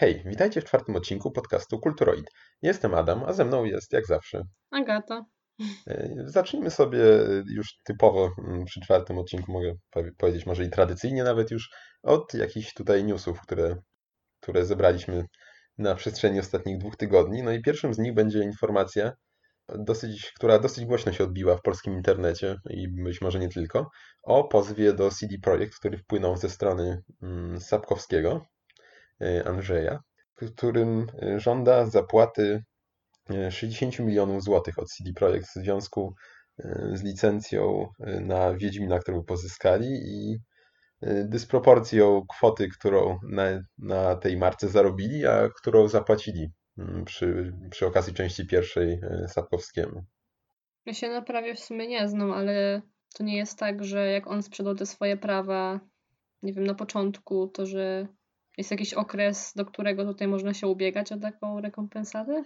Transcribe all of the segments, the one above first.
Hej, witajcie w czwartym odcinku podcastu Kulturoid. Jestem Adam, a ze mną jest, jak zawsze, Agata. E, Zacznijmy sobie już typowo mm, przy czwartym odcinku, mogę powie- powiedzieć może i tradycyjnie nawet już, od jakichś tutaj newsów, które, które zebraliśmy na przestrzeni ostatnich dwóch tygodni. No i pierwszym z nich będzie informacja, dosyć, która dosyć głośno się odbiła w polskim internecie i być może nie tylko, o pozwie do CD Projekt, który wpłynął ze strony mm, Sapkowskiego, e, Andrzeja, w którym e, żąda zapłaty e, 60 milionów złotych od CD Projekt w związku e, z licencją e, na Wiedźmina, którą pozyskali i e, dysproporcją kwoty, którą na, na tej marce zarobili, a którą zapłacili mm, przy, przy okazji części pierwszej e, Sapkowskiemu. Ja się na prawie w sumie nie znam, ale to nie jest tak, że jak on sprzedał te swoje prawa, nie wiem, na początku, to że jest jakiś okres, do którego tutaj można się ubiegać o taką rekompensatę?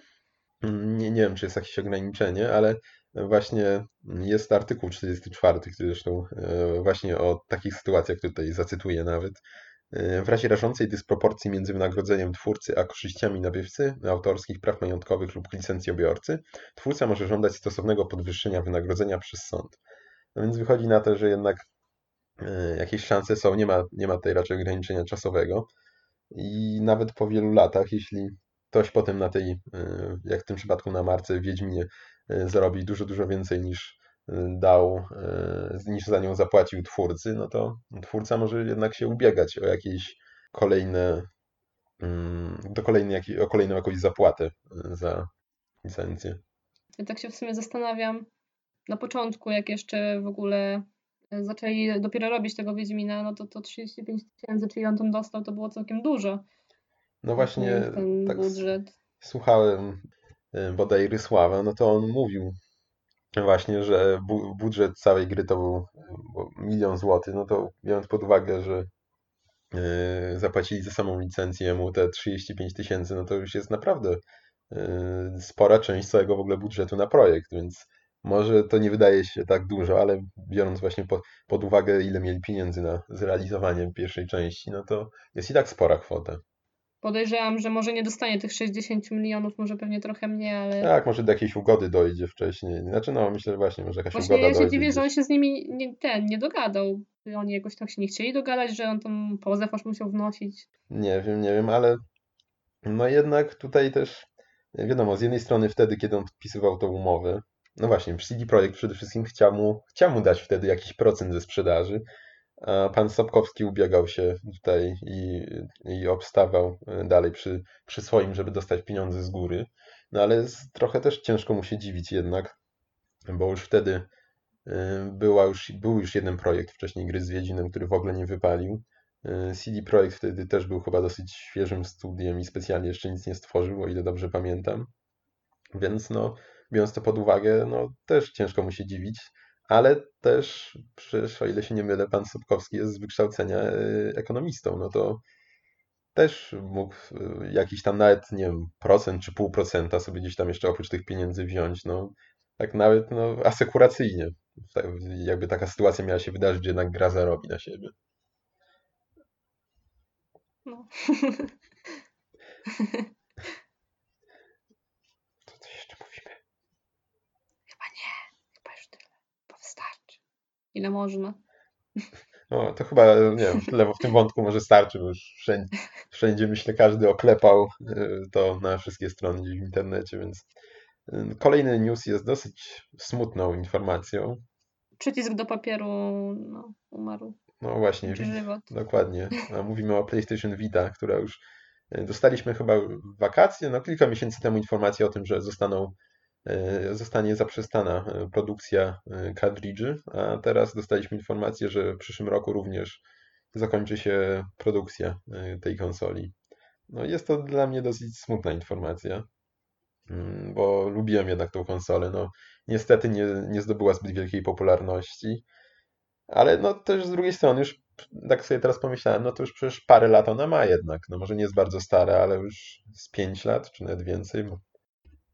Mm, Nie, nie wiem, czy jest jakieś ograniczenie, ale właśnie jest artykuł 44, który zresztą e, właśnie o takich sytuacjach tutaj zacytuję nawet. E, W razie rażącej dysproporcji między wynagrodzeniem twórcy a korzyściami nabywcy autorskich praw majątkowych lub licencjobiorcy, twórca może żądać stosownego podwyższenia wynagrodzenia przez sąd. No więc wychodzi na to, że jednak e, jakieś szanse są, nie ma, nie ma tutaj raczej ograniczenia czasowego i nawet po wielu latach, jeśli ktoś potem na tej, e, jak w tym przypadku na marce Wiedźminie, e, zarobi dużo, dużo więcej niż e, dał, niż za nią zapłacił twórcy, no to twórca może jednak się ubiegać o jakieś kolejne, mm, do kolejnej, o kolejną jakąś zapłatę za licencję. Ja tak się w sumie zastanawiam, na początku, jak jeszcze w ogóle zaczęli dopiero robić tego Wiedźmina, no to to 35 tysięcy, czyli on tam dostał, to było całkiem dużo. No właśnie, Ten tak budżet. słuchałem e, bodaj Rysława, no to on mówił właśnie, że bu budżet całej gry to był e, milion złotych, no to biorąc pod uwagę, że e, zapłacili za samą licencję mu te 35 tysięcy, no to już jest naprawdę e, spora część całego w ogóle budżetu na projekt, więc może to nie wydaje się tak dużo, ale biorąc właśnie pod, pod uwagę, ile mieli pieniędzy na zrealizowanie pierwszej części, no to jest i tak spora kwota. Podejrzewam, że może nie dostanie tych 60 milionów, może pewnie trochę mniej, ale Tak, może do jakiejś ugody dojdzie wcześniej. Znaczy, no, myślę, że właśnie, może jakaś Właśnie ugoda ja się dziwię, że on się z nimi nie, ten, nie dogadał. Oni jakoś tak się nie chcieli dogadać, że on tam pozew aż musiał wnosić. Nie wiem, nie wiem, ale no jednak tutaj też, wiadomo, z jednej strony wtedy, kiedy on podpisywał tą umowę, no właśnie, CD Projekt przede wszystkim chciał mu, chciał mu dać wtedy jakiś procent ze sprzedaży, a pan Sapkowski ubiegał się tutaj i, i obstawał e, dalej przy, przy swoim, żeby dostać pieniądze z góry. No ale z, trochę też ciężko mu się dziwić jednak, bo już wtedy y, była już, był już jeden projekt wcześniej gry z Wiedźminem, który w ogóle nie wypalił. Y, CD Projekt wtedy też był chyba dosyć świeżym studiem i specjalnie jeszcze nic nie stworzył, o ile dobrze pamiętam. Więc no, biorąc to pod uwagę, no też ciężko mu się dziwić, ale też przecież, o ile się nie mylę, pan Sobkowski jest z wykształcenia y, ekonomistą, no to też mógł y, jakiś tam nawet, nie wiem, procent czy pół procenta sobie gdzieś tam jeszcze oprócz tych pieniędzy wziąć, no tak nawet no, asekuracyjnie. Jakby taka sytuacja miała się wydarzyć, że jednak gra zarobi na siebie. No. To coś jeszcze mówimy. Chyba nie, chyba już tyle, bo wystarczy. Ile można? No, to chyba, nie wiem, tyle w tym wątku może starczy, bo już wszędzie, wszędzie myślę, każdy oklepał y, to na wszystkie strony w internecie, więc y, kolejny news jest dosyć smutną informacją. Przycisk do papieru no, umarł. No właśnie, żywot. dokładnie. A mówimy o PlayStation Vita, która już y, dostaliśmy chyba wakacje, no kilka miesięcy temu informację o tym, że zostaną, zostanie zaprzestana y, produkcja y, kartridży, a teraz dostaliśmy informację, że w przyszłym roku również zakończy się produkcja tej konsoli. No jest to dla mnie dosyć smutna informacja, mm, bo lubiłem jednak tą konsolę. No niestety nie, nie zdobyła zbyt wielkiej popularności. Ale no też z drugiej strony już tak sobie teraz pomyślałem, no to już przecież parę lat ona ma jednak. No może nie jest bardzo stara, ale już z 5 lat, czy nawet więcej, bo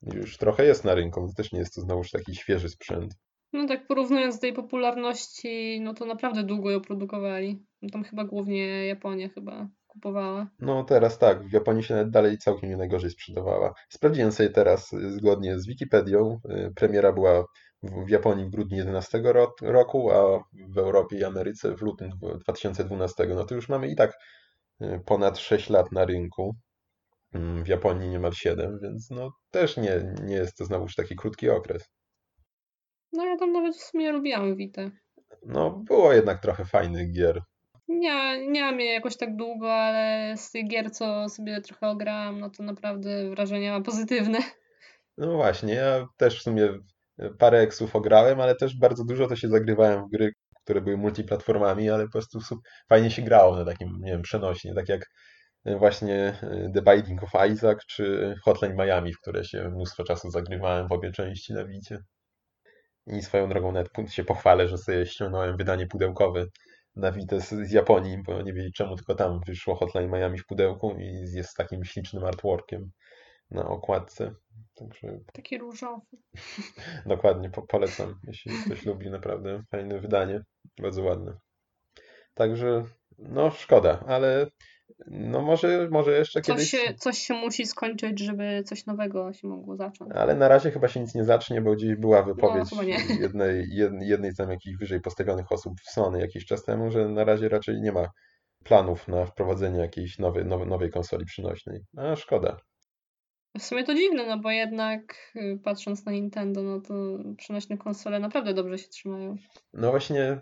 już trochę jest na rynku, więc też nie jest to znowuż taki świeży sprzęt. No tak porównując do tej popularności, no to naprawdę długo ją produkowali. No tam chyba głównie Japonia chyba kupowała. No teraz tak, w Japonii się nawet dalej całkiem nie najgorzej sprzedawała. Sprawdziłem sobie teraz, y, zgodnie z Wikipedią, y, premiera była w, Japonii w grudniu 11 ro roku, a w Europie i Ameryce w lutym 2012. No to już mamy i tak y, ponad 6 lat na rynku. Mm, W Japonii niemal 7, więc no też nie, nie jest to znowuż taki krótki okres. No ja tam nawet w sumie lubiłam Witę. No było jednak trochę fajnych gier. Nie, nie mam jej jakoś tak długo, ale z tych gier, co sobie trochę ograłam, no to naprawdę wrażenia ma pozytywne. No właśnie, ja też w sumie parę eksów ograłem, ale też bardzo dużo to się zagrywałem w gry, które były multiplatformami, ale po prostu fajnie się grało na takim, nie wiem, przenośnie, tak jak właśnie The Binding of Isaac czy Hotline Miami, w które się mnóstwo czasu zagrywałem w obie części na Wicie. I swoją drogą nawet się pochwalę, że sobie ściągnąłem wydanie pudełkowe na Witę z, z Japonii, bo nie wiedzieć czemu tylko tam wyszło Hotline Miami w pudełku i jest z takim ślicznym artworkiem na okładce. Także Taki różowy. Dokładnie, po, polecam, jeśli ktoś lubi, naprawdę fajne wydanie, bardzo ładne. Także, no szkoda, ale no może, może jeszcze Coś kiedyś, się, coś się musi skończyć, żeby coś nowego się mogło zacząć. ale na razie chyba się nic nie zacznie, bo gdzieś była wypowiedź No, chyba nie. jednej, jed, jednej z tam jakichś wyżej postawionych osób w Sony jakiś czas temu, że na razie raczej nie ma planów na wprowadzenie jakiejś nowej, nowej, nowej konsoli przynośnej. A szkoda. W sumie to dziwne, no bo jednak y, patrząc na Nintendo, no to przenośne konsole naprawdę dobrze się trzymają. No właśnie,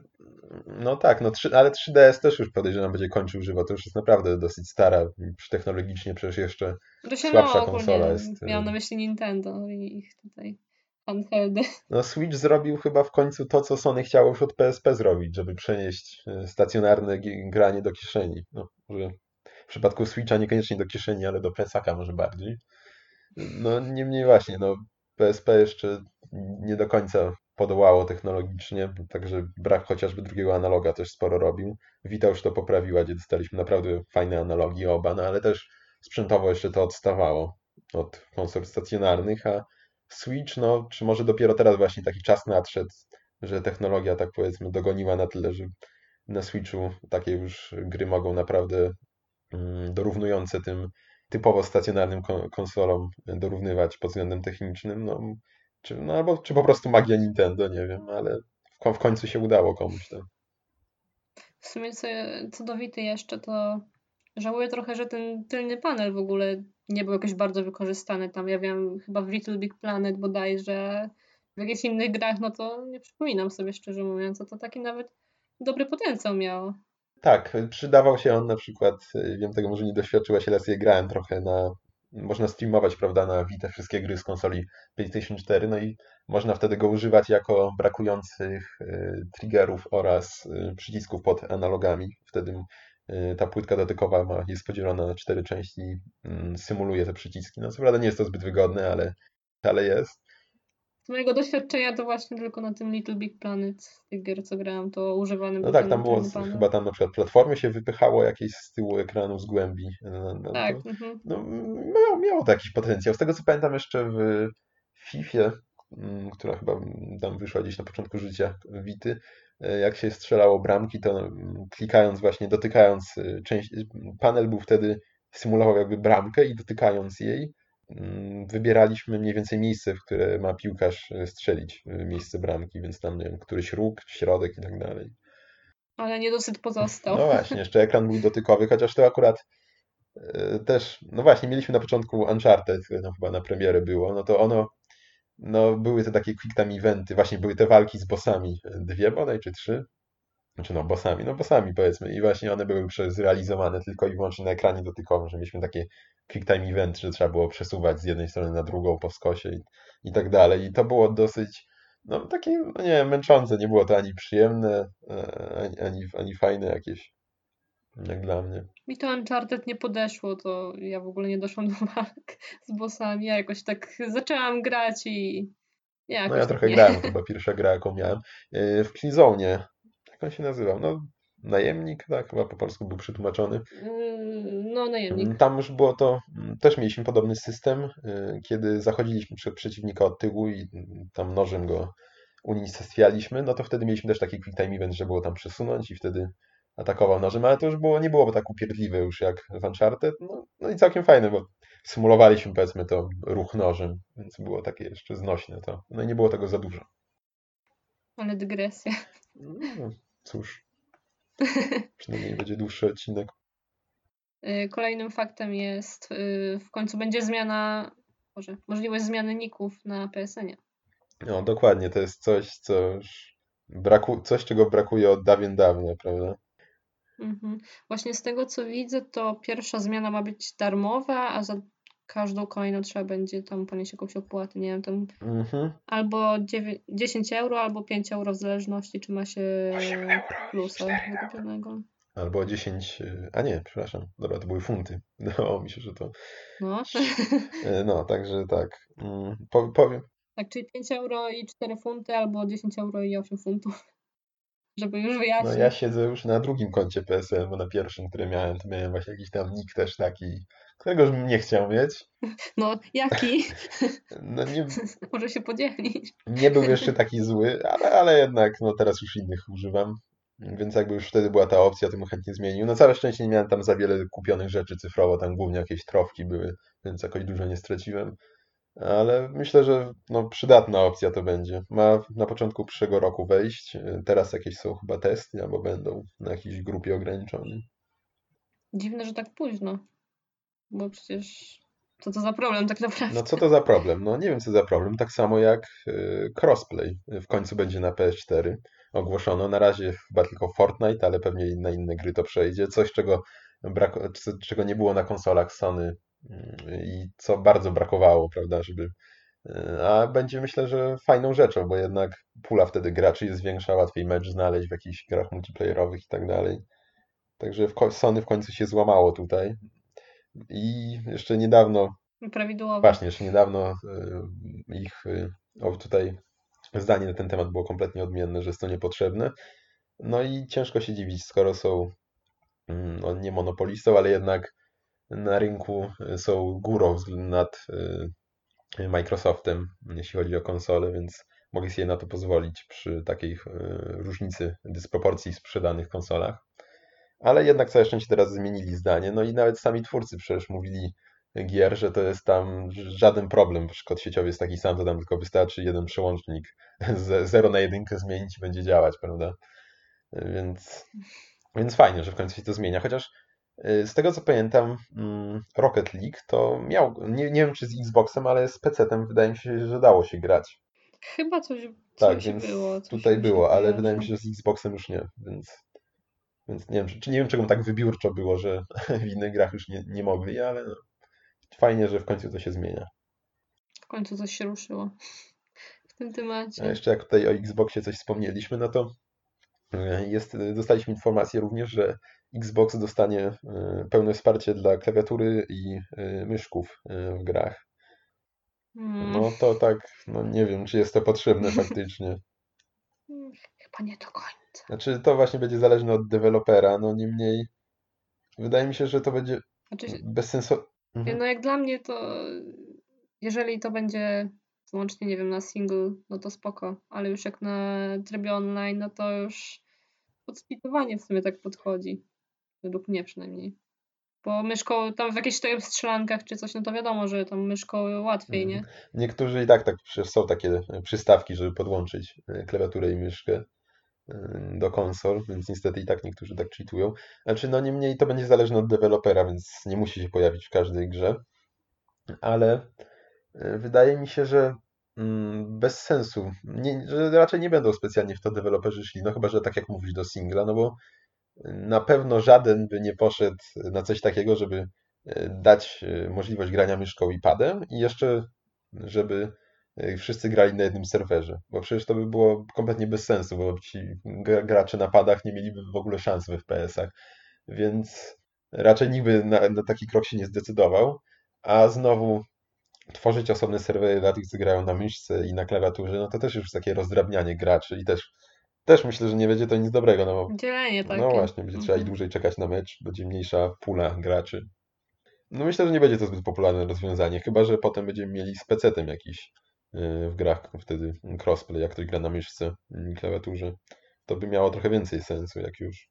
no tak, no 3, ale 3DS też już podejrzewam będzie kończył żywo. To już jest naprawdę dosyć stara. Technologicznie przecież jeszcze się Słabsza no, konsola jest, y- Miałam na myśli Nintendo i ich tutaj handheldy. No Switch zrobił chyba w końcu to, co Sony chciało już od PSP zrobić, żeby przenieść e, stacjonarne granie do kieszeni. No, w przypadku Switcha niekoniecznie do kieszeni, ale do plecaka może bardziej. No niemniej właśnie, no PSP jeszcze nie do końca podołało technologicznie, także brak chociażby drugiego analoga też sporo robił. Vita już to poprawiła, gdzie dostaliśmy naprawdę fajne analogi oba, no ale też sprzętowo jeszcze to odstawało od konsol stacjonarnych, a Switch, no, czy może dopiero teraz właśnie taki czas nadszedł, że technologia, tak powiedzmy, dogoniła na tyle, że na Switchu takie już gry mogą naprawdę mm, dorównujące tym typowo stacjonarnym kon- konsolom dorównywać pod względem technicznym, no, czy, no albo czy po prostu magia Nintendo, nie wiem, ale w, w końcu się udało komuś to. W sumie co, co do Wity jeszcze, to żałuję trochę, że ten tylny panel w ogóle nie był jakoś bardzo wykorzystany tam. Ja wiem, chyba w Little Big Planet bodajże, w jakichś innych grach, no to nie przypominam sobie szczerze mówiąc, a to taki nawet dobry potencjał miało. Tak, przydawał się on na przykład, y, wiem tego może nie doświadczyłaś, ale ja grałem trochę na, można streamować, prawda, na Vita wszystkie gry z konsoli PlayStation 4, no i można wtedy go używać jako brakujących y, triggerów oraz y, przycisków pod analogami. Wtedy ta płytka dotykowa ma, jest podzielona na cztery części i mm, symuluje te przyciski. No co prawda nie jest to zbyt wygodne, ale, ale jest. Z mojego doświadczenia to właśnie tylko na tym Little Big Planet z tych gier, co grałam, to używany No tak, tam było, z- chyba tam na przykład platformy się wypychało jakieś z tyłu ekranu, z głębi. No, no, Tak, to, mhm. no, miało, miało to jakiś potencjał. Z tego co pamiętam jeszcze w Fifie, mm, która chyba tam wyszła gdzieś na początku życia Wity, e, jak się strzelało bramki, to mm, klikając właśnie, dotykając e, część, panel był wtedy, symulował jakby bramkę i dotykając jej, wybieraliśmy mniej więcej miejsce, w które ma piłkarz e, strzelić, e, miejsce bramki, więc tam, nie wiem, któryś róg, środek i tak dalej. Ale niedosyt pozostał. No właśnie, jeszcze ekran był dotykowy, chociaż to akurat e, też, no właśnie, mieliśmy na początku Uncharted, no chyba na premierę było, no to ono, no były te takie quick time eventy, właśnie były te walki z bossami, dwie bodaj, czy trzy, znaczy no bossami, no bossami powiedzmy i właśnie one były zrealizowane tylko i wyłącznie na ekranie dotykowym, że mieliśmy takie quick time event, że trzeba było przesuwać z jednej strony na drugą po skosie i, i tak dalej i to było dosyć, no takie, no nie wiem, męczące, nie było to ani przyjemne, e, ani, ani, ani fajne jakieś, jak dla mnie. Mi to Uncharted nie podeszło, to ja w ogóle nie doszłam do walk z bossami. Ja jakoś tak zaczęłam grać i jakoś No ja tak trochę nie. grałem, była pierwsza gra, jaką miałem. E, W Killzone, jak on się nazywał? No, najemnik, tak, chyba po polsku był przetłumaczony. Yy, No, najemnik. Mm, Tam już było to, mm, też mieliśmy podobny system, y, kiedy zachodziliśmy przed przeciwnika od tyłu i mm, tam nożem go unicestwialiśmy, no to wtedy mieliśmy też taki quick time event, że było tam przesunąć i wtedy atakował nożem, ale to już było, nie byłoby tak upierdliwe już jak w Uncharted. No, no i całkiem fajne, bo symulowaliśmy powiedzmy to ruch nożem, więc było takie jeszcze znośne to. No i nie było tego za dużo. Ale dygresja. No, cóż, przynajmniej będzie dłuższy odcinek. Y, Kolejnym faktem jest, y, w końcu będzie zmiana, może, możliwość zmiany ników na PSN-ie. No dokładnie, to jest coś, co już braku, coś, czego brakuje od dawien dawna, prawda? Mhm. Właśnie z tego co widzę, to pierwsza zmiana ma być darmowa, a za każdą kolejną trzeba będzie tam ponieść jakąś opłatę, nie wiem, tam Mhm. albo dziewię- 10 euro, albo 5 euro w zależności, czy ma się plusa wykupionego. Albo 10, y, a nie, przepraszam, dobra, to były funty. Wydawało mi się, że to. No, y, No, także tak. Mm, po- Powiem, tak, czyli 5 euro i 4 funty, albo 10 euro i 8 funtów. Żeby już no wyjaśnić. ja siedzę już na drugim koncie PSN, bo na pierwszym, który miałem, to miałem właśnie jakiś tam nick też taki, którego już bym nie chciał mieć. No, jaki? No nie, Może się podzielić. nie był jeszcze taki zły, ale, ale jednak no teraz już innych używam. Więc jakby już wtedy była ta opcja, to bym chętnie zmienił. No całe szczęście nie miałem tam za wiele kupionych rzeczy cyfrowo, tam głównie jakieś trofki były, więc jakoś dużo nie straciłem. Ale myślę, że no, przydatna opcja to będzie. Ma na początku przyszłego roku wejść. Teraz jakieś są chyba testy, albo będą na jakiejś grupie ograniczonej. Dziwne, że tak późno. Bo przecież co to za problem tak naprawdę? No co to za problem? No nie wiem co za problem. Tak samo jak y, crossplay w końcu będzie na PS4 ogłoszono. Na razie chyba tylko Fortnite, ale pewnie na inne gry to przejdzie. Coś, czego, brak, czego nie było na konsolach Sony mm, i co bardzo brakowało, prawda, żeby... y, A będzie myślę, że fajną rzeczą, bo jednak pula wtedy graczy jest większa, łatwiej mecz znaleźć w jakichś grach multiplayerowych i tak dalej. Także Sony w końcu się złamało tutaj. I jeszcze niedawno Prawidłowo. Właśnie, jeszcze niedawno y, ich y, o, tutaj zdanie na ten temat było kompletnie odmienne, że jest to niepotrzebne. No i ciężko się dziwić, skoro są mm, no, nie monopolistą, ale jednak na rynku y, są górą nad Microsoftem, jeśli chodzi o konsole, więc mogli sobie na to pozwolić przy takiej różnicy dysproporcji w sprzedanych konsolach. Ale jednak całe szczęście teraz zmienili zdanie. No i nawet sami twórcy przecież mówili gier, że to jest tam żaden problem, że kod sieciowy jest taki sam, to tam tylko wystarczy jeden przełącznik z 0 na 1 zmienić i będzie działać, prawda? Więc, więc fajnie, że w końcu się to zmienia. Chociaż y, z tego co pamiętam, mm, Rocket League to miał, nie, nie wiem czy z Xboxem, ale z PC-tem wydaje mi się, że dało się grać. Chyba coś, Tak, coś więc było. Coś tutaj było, ale wydaje mi się, że z Xboxem już nie, więc, więc nie wiem, czy, nie wiem czemu tak wybiórczo było, że w innych grach już nie, nie mogli, ale no, fajnie, że w końcu to się zmienia. W końcu coś się ruszyło w tym A temacie. jeszcze jak tutaj o Xboxie coś wspomnieliśmy, no to e, jest, dostaliśmy informację również, że Xbox dostanie e, pełne wsparcie dla klawiatury i e, myszków w grach. Mm, No to tak, no nie wiem, czy jest to potrzebne faktycznie. mm, Chyba nie do końca. Znaczy, to właśnie będzie zależne od dewelopera, no niemniej wydaje mi się, że to będzie Znaczy, się- bez sensu. Mhm. no jak dla mnie to jeżeli to będzie wyłącznie, nie wiem, na single, no to spoko, ale już jak na trybie online, no to już podsplitowanie w sumie tak podchodzi. Według mnie przynajmniej. Bo myszką tam w jakichś tutaj strzelankach czy coś, no to wiadomo, że tam myszką łatwiej, nie? Niektórzy i tak, tak są takie e, przystawki, żeby podłączyć e, klawiaturę i myszkę do konsol, więc niestety i tak niektórzy tak cheatują. Znaczy, no niemniej to będzie zależne od dewelopera, więc nie musi się pojawić w każdej grze. Ale e, wydaje mi się, że mm, bez sensu, nie, że raczej nie będą specjalnie w to deweloperzy szli, no chyba, że tak jak mówisz do singla, no bo na pewno żaden by nie poszedł na coś takiego, żeby e, dać e, możliwość grania myszką i padem i jeszcze, żeby e, wszyscy grali na jednym serwerze, bo przecież to by było kompletnie bez sensu, bo ci gra- gracze na padach nie mieliby w ogóle szans w FPS-ach, więc raczej nikt by na, na taki krok się nie zdecydował, a znowu tworzyć osobne serwery dla tych, co grają na myszce i na klawiaturze, no to też już takie rozdrabnianie graczy i też, też myślę, że nie będzie to nic dobrego, no bo Dzielenie takie. no właśnie, będzie trzeba i Mhm. dłużej czekać na mecz, będzie mniejsza pula graczy. No myślę, że nie będzie to zbyt popularne rozwiązanie, chyba że potem będziemy mieli z PC-tem jakiś w grach wtedy crossplay, jak ktoś gra na myszce i klawiaturze. To by miało trochę więcej sensu, jak już.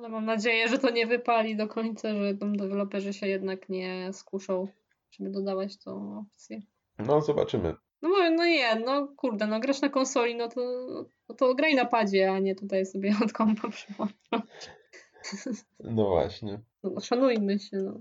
No mam nadzieję, że to nie wypali do końca, że tam deweloperzy się jednak nie skuszą, żeby dodawać tą opcję. No, zobaczymy. No, bo- no nie, no kurde, no grasz na konsoli, no to, no to graj na padzie, a nie tutaj sobie od kompa przyłączać. No właśnie. No, szanujmy się, no.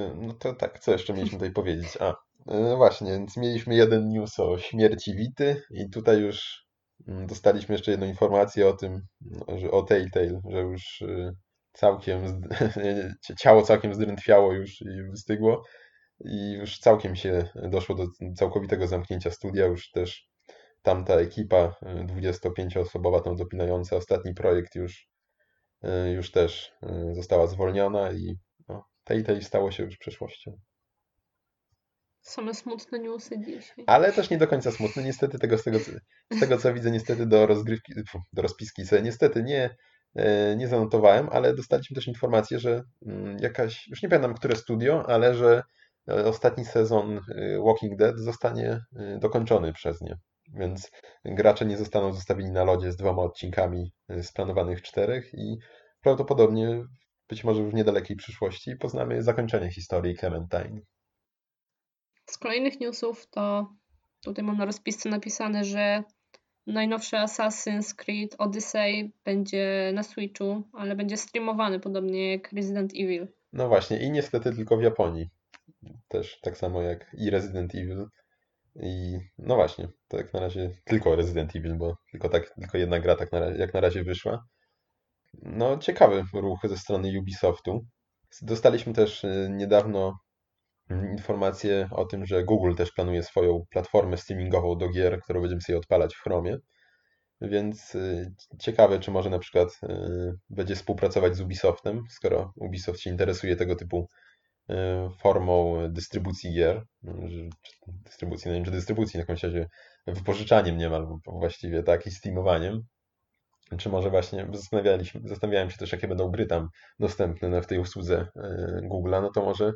Y, No to tak, co jeszcze mieliśmy tutaj powiedzieć? A, y, właśnie, więc mieliśmy jeden news o śmierci Wity i tutaj już mm, dostaliśmy jeszcze jedną informację o tym, no, że o Telltale, że już y, całkiem, ciało całkiem zdrętwiało już i wystygło i już całkiem się doszło do całkowitego zamknięcia studia, już też tamta ekipa y, 25-osobowa, tam dopinająca ostatni projekt już, y, już też y, została zwolniona i no, Telltale stało się już przeszłością. Same smutne newsy dzisiaj. Ale też nie do końca smutny, niestety tego, z tego, z tego co widzę, niestety do rozgrywki, do rozpiski sobie niestety nie, e, nie zanotowałem, ale dostaliśmy też informację, że mm, jakaś, już nie pamiętam, które studio, ale że e, ostatni sezon e, Walking Dead zostanie dokończony przez nie. Więc gracze nie zostaną zostawieni na lodzie z dwoma odcinkami z planowanych czterech i prawdopodobnie, być może w niedalekiej przyszłości, poznamy zakończenie historii Clementine. Z kolejnych newsów to tutaj mam na rozpisce napisane, że najnowszy Assassin's Creed Odyssey będzie na Switchu, ale będzie streamowany podobnie jak Resident Evil. No właśnie, i niestety tylko w Japonii. Też tak samo jak i Resident Evil. I no właśnie, tak na razie tylko Resident Evil, bo tylko, tak, tylko jedna gra tak na razie, jak na razie wyszła. No ciekawy ruch ze strony Ubisoftu. Dostaliśmy też y, niedawno mm, informację o tym, że Google też planuje swoją platformę streamingową do gier, którą będziemy sobie odpalać w Chromie. Więc y, ciekawe, czy może na przykład y, będzie współpracować z Ubisoftem, skoro Ubisoft się interesuje tego typu y, formą dystrybucji gier, czy dystrybucji, no nie wiem, czy dystrybucji, w jakimś razie wypożyczaniem niemal właściwie, tak, i steamowaniem. Czy może właśnie zastanawialiśmy, zastanawiałem się też, jakie będą gry tam dostępne na- w tej usłudze Google'a, no to może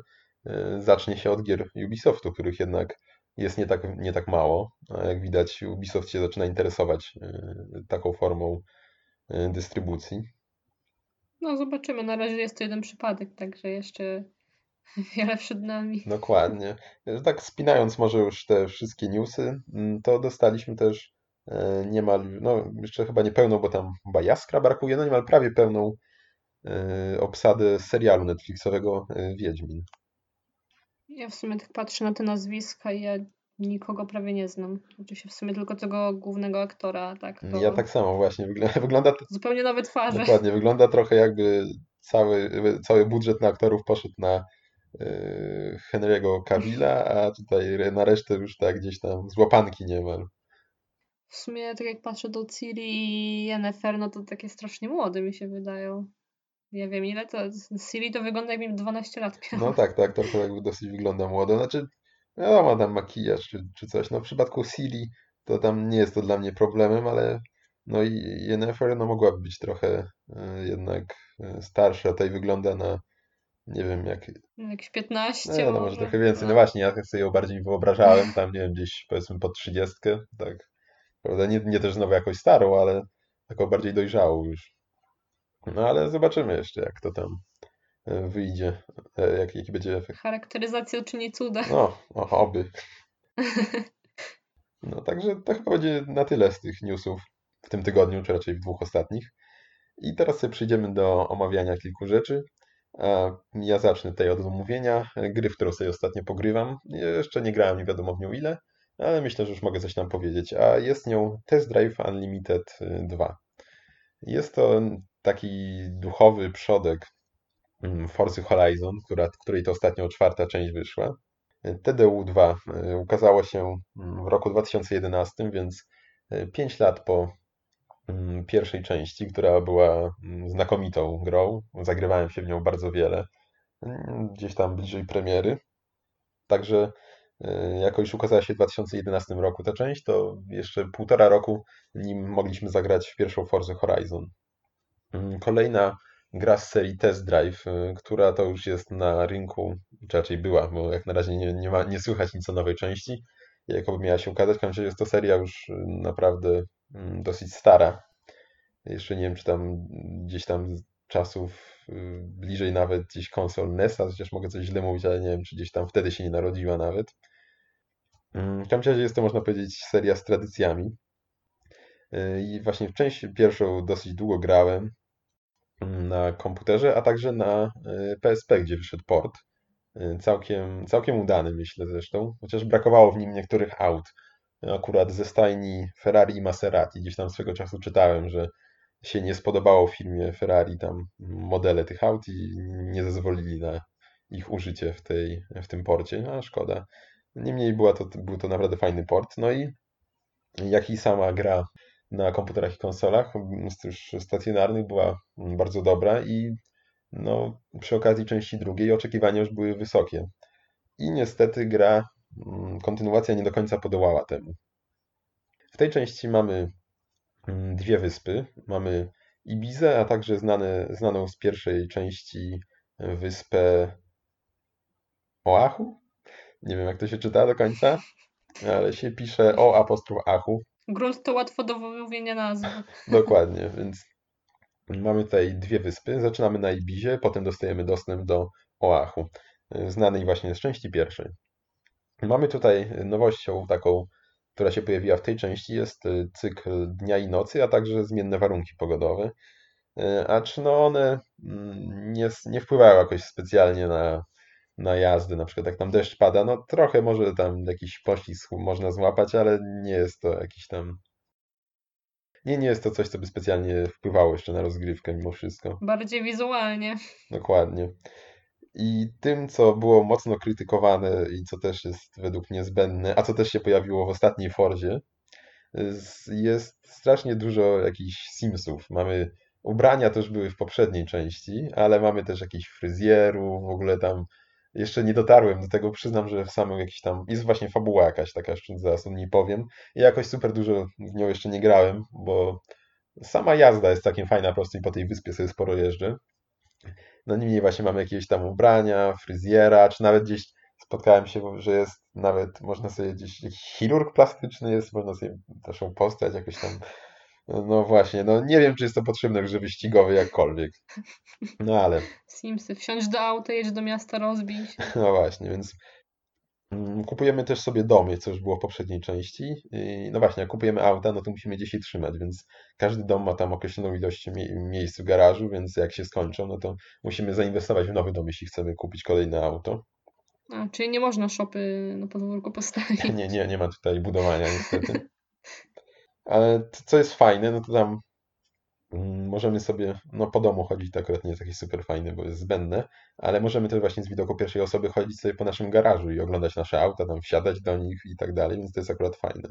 zacznie się od gier Ubisoftu, których jednak jest nie tak, nie tak mało, a jak widać Ubisoft się zaczyna interesować y, taką formą y, dystrybucji. No zobaczymy, na razie jest to jeden przypadek, także jeszcze wiele przed nami. Dokładnie. Tak spinając może już te wszystkie newsy, mm, to dostaliśmy też e, niemal, no jeszcze chyba nie pełną, bo tam chyba Jaskra brakuje, no niemal prawie pełną e, obsadę serialu Netflixowego e, Wiedźmin. Ja w sumie tak patrzę na te nazwiska i ja nikogo prawie nie znam. Oczywiście w sumie tylko tego głównego aktora, tak to Ja tak samo właśnie, wygląda, wygląda to, zupełnie nowe twarze. dokładnie, wygląda trochę jakby cały, cały budżet na aktorów poszedł na e, Henry'ego Cavilla, a tutaj na resztę już tak gdzieś tam z łapanki niemal. W sumie tak jak patrzę do Ciri i Yennefer, no to takie strasznie młode mi się wydają. Nie wiem ile to. Ciri to wygląda jak mi 12 lat miała. No tak, tak, trochę jakby dosyć wygląda młodo. Znaczy, wiadomo, tam makijaż czy, czy coś. No w przypadku Siri to tam nie jest to dla mnie problemem, ale no i Yennefer no mogłaby być trochę e, jednak e, starsza. Tutaj wygląda na, nie wiem, jak, Jakieś 15 no, no może trochę więcej. No No. właśnie, ja tak sobie ją bardziej wyobrażałem, tam nie wiem, gdzieś powiedzmy pod 30, tak. Prawda, nie, nie też znowu jakoś starą, ale taką bardziej dojrzałą już. No ale zobaczymy jeszcze, jak to tam e, wyjdzie, e, jak, jaki będzie efekt. Charakteryzacja uczyni cuda. No, o, oby. No, także to chyba będzie na tyle z tych newsów w tym tygodniu, czy raczej w dwóch ostatnich. I teraz sobie przejdziemy do omawiania kilku rzeczy. A Ja zacznę tutaj od omówienia gry, w którą sobie ostatnio pogrywam. Jeszcze nie grałem, nie wiadomo w nią ile, ale myślę, że już mogę coś tam powiedzieć. A jest nią Test Drive Unlimited y, 2. Jest to taki duchowy przodek mm, Forza Horizon, która, której to ostatnio czwarta część wyszła. TDU2 y, ukazało się mm, w roku 2011, więc 5 lat po mm, pierwszej części, która była znakomitą grą. Zagrywałem się w nią bardzo wiele, gdzieś tam bliżej premiery. Także y, jako już ukazała się w 2011 roku ta część, to jeszcze półtora roku nim mogliśmy zagrać w pierwszą Forza Horizon. Mm, Kolejna gra z serii Test Drive, y, która to już jest na rynku, czy raczej była, bo jak na razie nie, nie, ma, nie słychać nic o nowej części, jakoby miała się ukazać. Razie jest to seria już y, naprawdę mm, dosyć stara. Jeszcze nie wiem, czy tam gdzieś tam z czasów y, bliżej nawet gdzieś konsol NES-a, chociaż mogę coś źle mówić, ale nie wiem, czy gdzieś tam wtedy się nie narodziła nawet. Mm, W każdym razie jest to, można powiedzieć, seria z tradycjami. I właśnie w część pierwszą dosyć długo grałem na komputerze, a także na y, PSP, gdzie wyszedł port. Y, Całkiem, całkiem udany, myślę zresztą, chociaż brakowało w nim niektórych aut. Akurat ze stajni Ferrari i Maserati. Gdzieś tam swego czasu czytałem, że się nie spodobało firmie Ferrari tam modele tych aut i nie zezwolili na ich użycie w, tej, w tym porcie. No, a szkoda. Niemniej była to, był to naprawdę fajny port. No i jak i sama gra na komputerach i konsolach, już stacjonarnych, była bardzo dobra i no, przy okazji części drugiej oczekiwania już były wysokie. I niestety gra, mm, kontynuacja nie do końca podołała temu. W tej części mamy mm, dwie wyspy. Mamy Ibizę, a także znane, znaną z pierwszej części wyspę Oahu. Nie wiem, jak to się czyta do końca, ale się pisze O apostrof Achu. Grunt to łatwo do wymówienia nazwy. Dokładnie, więc mamy tutaj dwie wyspy. Zaczynamy na Ibizie, potem dostajemy dostęp do Oahu, znanej właśnie z części pierwszej. Mamy tutaj nowością taką, która się pojawiła w tej części, jest cykl dnia i nocy, a także zmienne warunki pogodowe. Acz no one mm, nie, nie wpływają jakoś specjalnie na, na jazdy, na przykład jak tam deszcz pada, no trochę może tam jakiś poślizg można złapać, ale nie jest to jakiś tam nie, nie jest to coś, co by specjalnie wpływało jeszcze na rozgrywkę mimo wszystko. Bardziej wizualnie. Dokładnie. I tym, co było mocno krytykowane i co też jest według mnie zbędne, a co też się pojawiło w ostatniej Forzie, jest strasznie dużo jakichś Simsów. Mamy ubrania też były w poprzedniej części, ale mamy też jakichś fryzjerów, w ogóle tam jeszcze nie dotarłem do tego, przyznam, że w samym jakiś tam, jest właśnie fabuła jakaś taka, jeszcze zaraz o niej powiem. I jakoś super dużo w nią jeszcze nie grałem, bo sama jazda jest całkiem fajna, po prostu i po tej wyspie sobie sporo jeżdżę. No niemniej właśnie mamy jakieś tam ubrania, fryzjera, czy nawet gdzieś spotkałem się, że jest nawet, można sobie gdzieś, jakiś chirurg plastyczny jest, można sobie naszą postać jakoś tam, no właśnie, no nie wiem, czy jest to potrzebne w grze wyścigowej jakkolwiek, no ale, Simsy. Wsiądź do auta, jedź do miasta, rozbij się. no właśnie, więc kupujemy też sobie domy, co już było w poprzedniej części. I no właśnie, jak kupujemy auta, no to musimy gdzieś je trzymać, więc każdy dom ma tam określoną ilość mie miejsc w garażu, więc jak się skończą, no to musimy zainwestować w nowy dom, jeśli chcemy kupić kolejne auto. A, czyli nie można szopy na podwórku postawić. Nie, nie, nie ma tutaj budowania niestety. Ale co jest fajne, no to tam mm, możemy sobie, no po domu chodzić, to akurat nie jest takie super fajne, bo jest zbędne, ale możemy też właśnie z widoku pierwszej osoby chodzić sobie po naszym garażu i oglądać nasze auta, tam wsiadać do nich i tak dalej, więc to jest akurat fajne.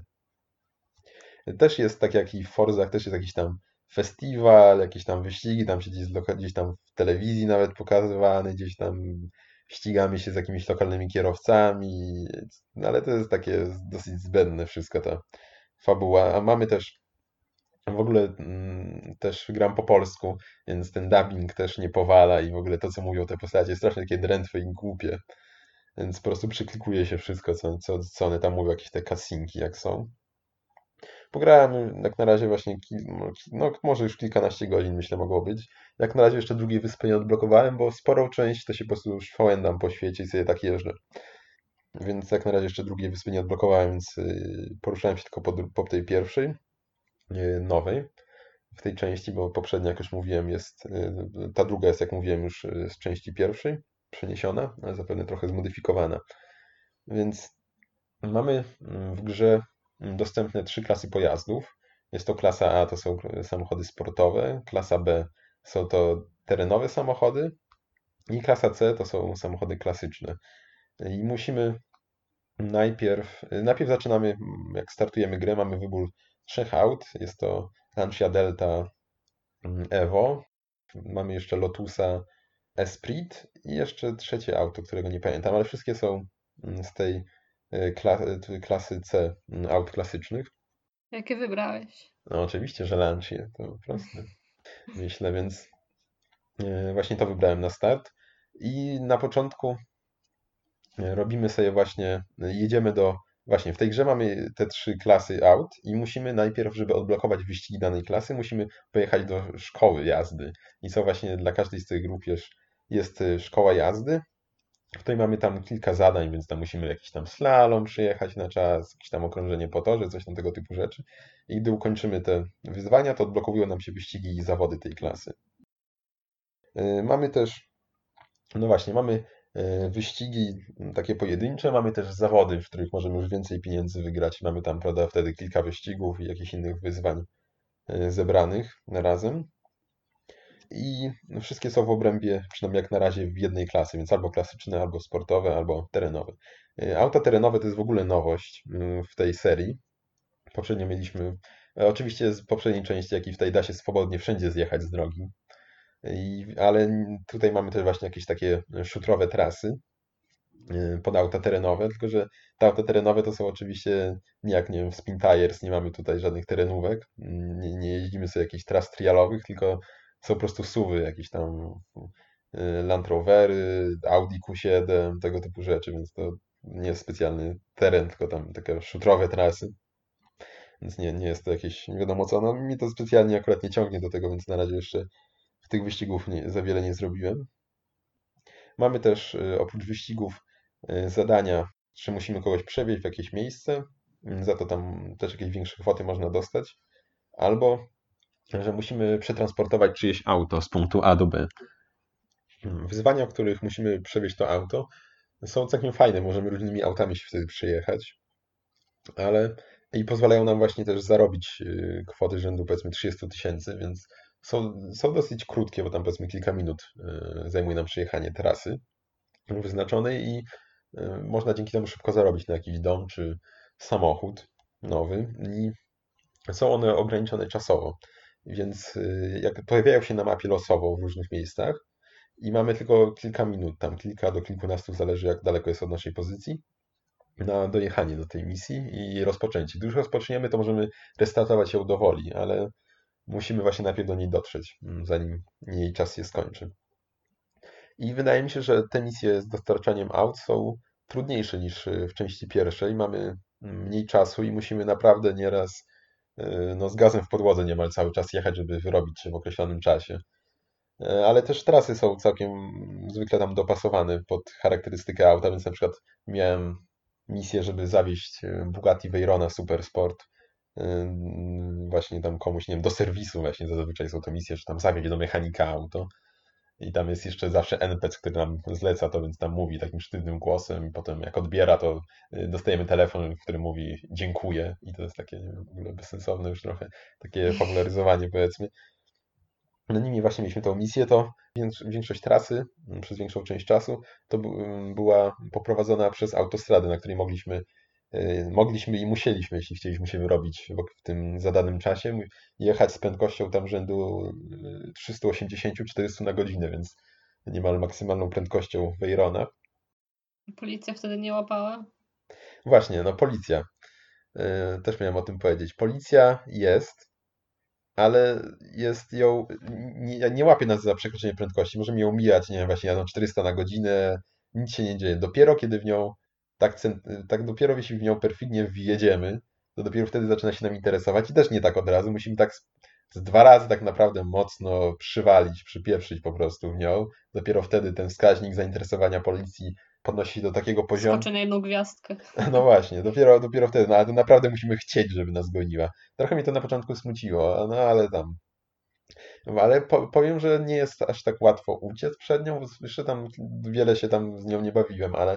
Też jest tak jak i w Forzach, też jest jakiś tam festiwal, jakieś tam wyścigi, tam się gdzieś, gdzieś tam w telewizji nawet pokazywany, gdzieś tam ścigamy się z jakimiś lokalnymi kierowcami, no ale to jest takie dosyć zbędne wszystko ta fabuła, a mamy też w ogóle mm, też gram po polsku, więc ten dubbing też nie powala i w ogóle to, co mówią te postacie, jest strasznie takie drętwe i głupie. Więc po prostu przyklikuje się wszystko, co, co, co one tam mówią, jakieś te kasinki jak są. Pograłem jak na razie właśnie, no, no może już kilkanaście godzin myślę mogło być. Jak na razie jeszcze drugiej wyspy nie odblokowałem, bo sporą część to się po prostu już po świecie i sobie tak jeżdżę. Więc jak na razie jeszcze drugiej wyspy nie odblokowałem, więc y, poruszałem się tylko po, po tej pierwszej, y, nowej w tej części, bo poprzednia, jak już mówiłem, jest, y, ta druga jest, jak mówiłem, już z części pierwszej przeniesiona, ale zapewne trochę zmodyfikowana. Więc mamy mm, w grze mm, dostępne trzy klasy pojazdów. Jest to klasa A, to są samochody sportowe, klasa B są to terenowe samochody i klasa C to są samochody klasyczne. I musimy najpierw, najpierw zaczynamy, jak startujemy grę, mamy wybór trzech aut. Jest to Lancia Delta mm, Evo, mamy jeszcze Lotusa Esprit i jeszcze trzecie auto, którego nie pamiętam, ale wszystkie są mm, z tej kla y, klasy C mm, aut klasycznych. Jakie wybrałeś? No oczywiście, że Lancia, to proste. Myślę, więc y, właśnie to wybrałem na start. I na początku robimy sobie właśnie, jedziemy do właśnie, w tej grze mamy te trzy klasy aut i musimy najpierw, żeby odblokować wyścigi danej klasy, musimy pojechać do szkoły jazdy. I co właśnie dla każdej z tych grup jest, jest y, szkoła jazdy. Której mamy tam kilka zadań, więc tam musimy jakiś tam slalom przyjechać na czas, jakieś tam okrążenie po torze, coś tam tego typu rzeczy. I gdy ukończymy te wyzwania, to odblokowują nam się wyścigi i zawody tej klasy. Y, mamy też, no właśnie, mamy wyścigi takie pojedyncze, mamy też zawody, w których możemy już więcej pieniędzy wygrać. Mamy tam, prawda, wtedy kilka wyścigów i jakichś innych wyzwań y, zebranych razem. I wszystkie są w obrębie, przynajmniej jak na razie, w jednej klasy, więc albo klasyczne, albo sportowe, albo terenowe. Auta terenowe to jest w ogóle nowość w tej serii. Poprzednio mieliśmy, e, oczywiście z poprzedniej części, jak i w tej da się swobodnie wszędzie zjechać z drogi. I, ale tutaj mamy też właśnie jakieś takie szutrowe trasy y, pod auta terenowe, tylko że te auta terenowe to są oczywiście nie jak nie wiem, w Spin Tires, nie mamy tutaj żadnych terenówek, nie, nie jeździmy sobie jakichś tras trialowych, tylko są po prostu suwy, jakieś tam y, Land Rovery, Audi Q7, tego typu rzeczy, więc to nie jest specjalny teren, tylko tam takie szutrowe trasy. Więc nie, nie jest to jakieś nie wiadomo co. No, mi to specjalnie akurat nie ciągnie do tego, więc na razie jeszcze tych wyścigów nie, za wiele nie zrobiłem. Mamy też y, oprócz wyścigów y, zadania, że musimy kogoś przewieźć w jakieś miejsce, mm, za to tam też jakieś większe kwoty można dostać, albo że musimy przetransportować czyjeś auto z punktu A do B. Mm, wyzwania, w których musimy przewieźć to auto, są całkiem fajne. Możemy różnymi autami się wtedy przejechać, ale i pozwalają nam właśnie też zarobić y, kwoty rzędu powiedzmy 30 tysięcy, więc są, są dosyć krótkie, bo tam powiedzmy kilka minut e, zajmuje nam przejechanie trasy wyznaczonej i e, można dzięki temu szybko zarobić na jakiś dom czy samochód nowy i są one ograniczone czasowo. Więc e, jak pojawiają się na mapie losowo w różnych miejscach i mamy tylko kilka minut, tam kilka do kilkunastu, zależy jak daleko jest od naszej pozycji, na dojechanie do tej misji i rozpoczęcie. Gdy już rozpoczniemy, to możemy restartować ją do woli, ale musimy właśnie najpierw do niej dotrzeć, mm, zanim jej czas się skończy. I wydaje mi się, że te misje z dostarczaniem aut są trudniejsze niż y, w części pierwszej. Mamy mniej czasu i musimy naprawdę nieraz y, no, z gazem w podłodze niemal cały czas jechać, żeby wyrobić się w określonym czasie. Y, ale też trasy są całkiem zwykle tam dopasowane pod charakterystykę auta, więc na przykład miałem misję, żeby zawieźć Bugatti Veyrona Super Sport właśnie tam komuś, nie wiem, do serwisu właśnie zazwyczaj są to misje, że tam zawieźć do mechanika auto i tam jest jeszcze zawsze NPC, który nam zleca to, więc tam mówi takim sztywnym głosem i potem jak odbiera, to y, dostajemy telefon, w którym mówi dziękuję i to jest takie wiem, w ogóle bezsensowne już trochę, takie popularyzowanie powiedzmy. No nimi właśnie mieliśmy tą misję, to większość trasy, przez większą część czasu, to była poprowadzona przez autostradę, na której mogliśmy mogliśmy i musieliśmy, jeśli chcieliśmy się wyrobić w tym zadanym czasie, jechać z prędkością tam rzędu 380-400 y, na godzinę, więc niemal maksymalną prędkością Veyrona. Policja wtedy nie łapała? Właśnie, no policja. Y, też miałem o tym powiedzieć. Policja jest, ale jest ją, nie, nie łapie nas za przekroczenie prędkości. Możemy ją mijać, nie wiem, właśnie jadą 400 na godzinę, nic się nie dzieje. Dopiero kiedy w nią tak, tak dopiero jeśli w nią perfidnie wjedziemy, to dopiero wtedy zaczyna się nam interesować i też nie tak od razu. Musimy tak z, z dwa razy tak naprawdę mocno przywalić, przypieprzyć po prostu w nią. Dopiero wtedy ten wskaźnik zainteresowania policji podnosi się do takiego poziomu. Skoczy na jedną gwiazdkę. No właśnie, dopiero, dopiero wtedy. No ale to naprawdę musimy chcieć, żeby nas goniła. Trochę mi to na początku smuciło, no ale tam. Ale po, powiem, że nie jest aż tak łatwo uciec przed nią, bo jeszcze tam wiele się tam z nią nie bawiłem, ale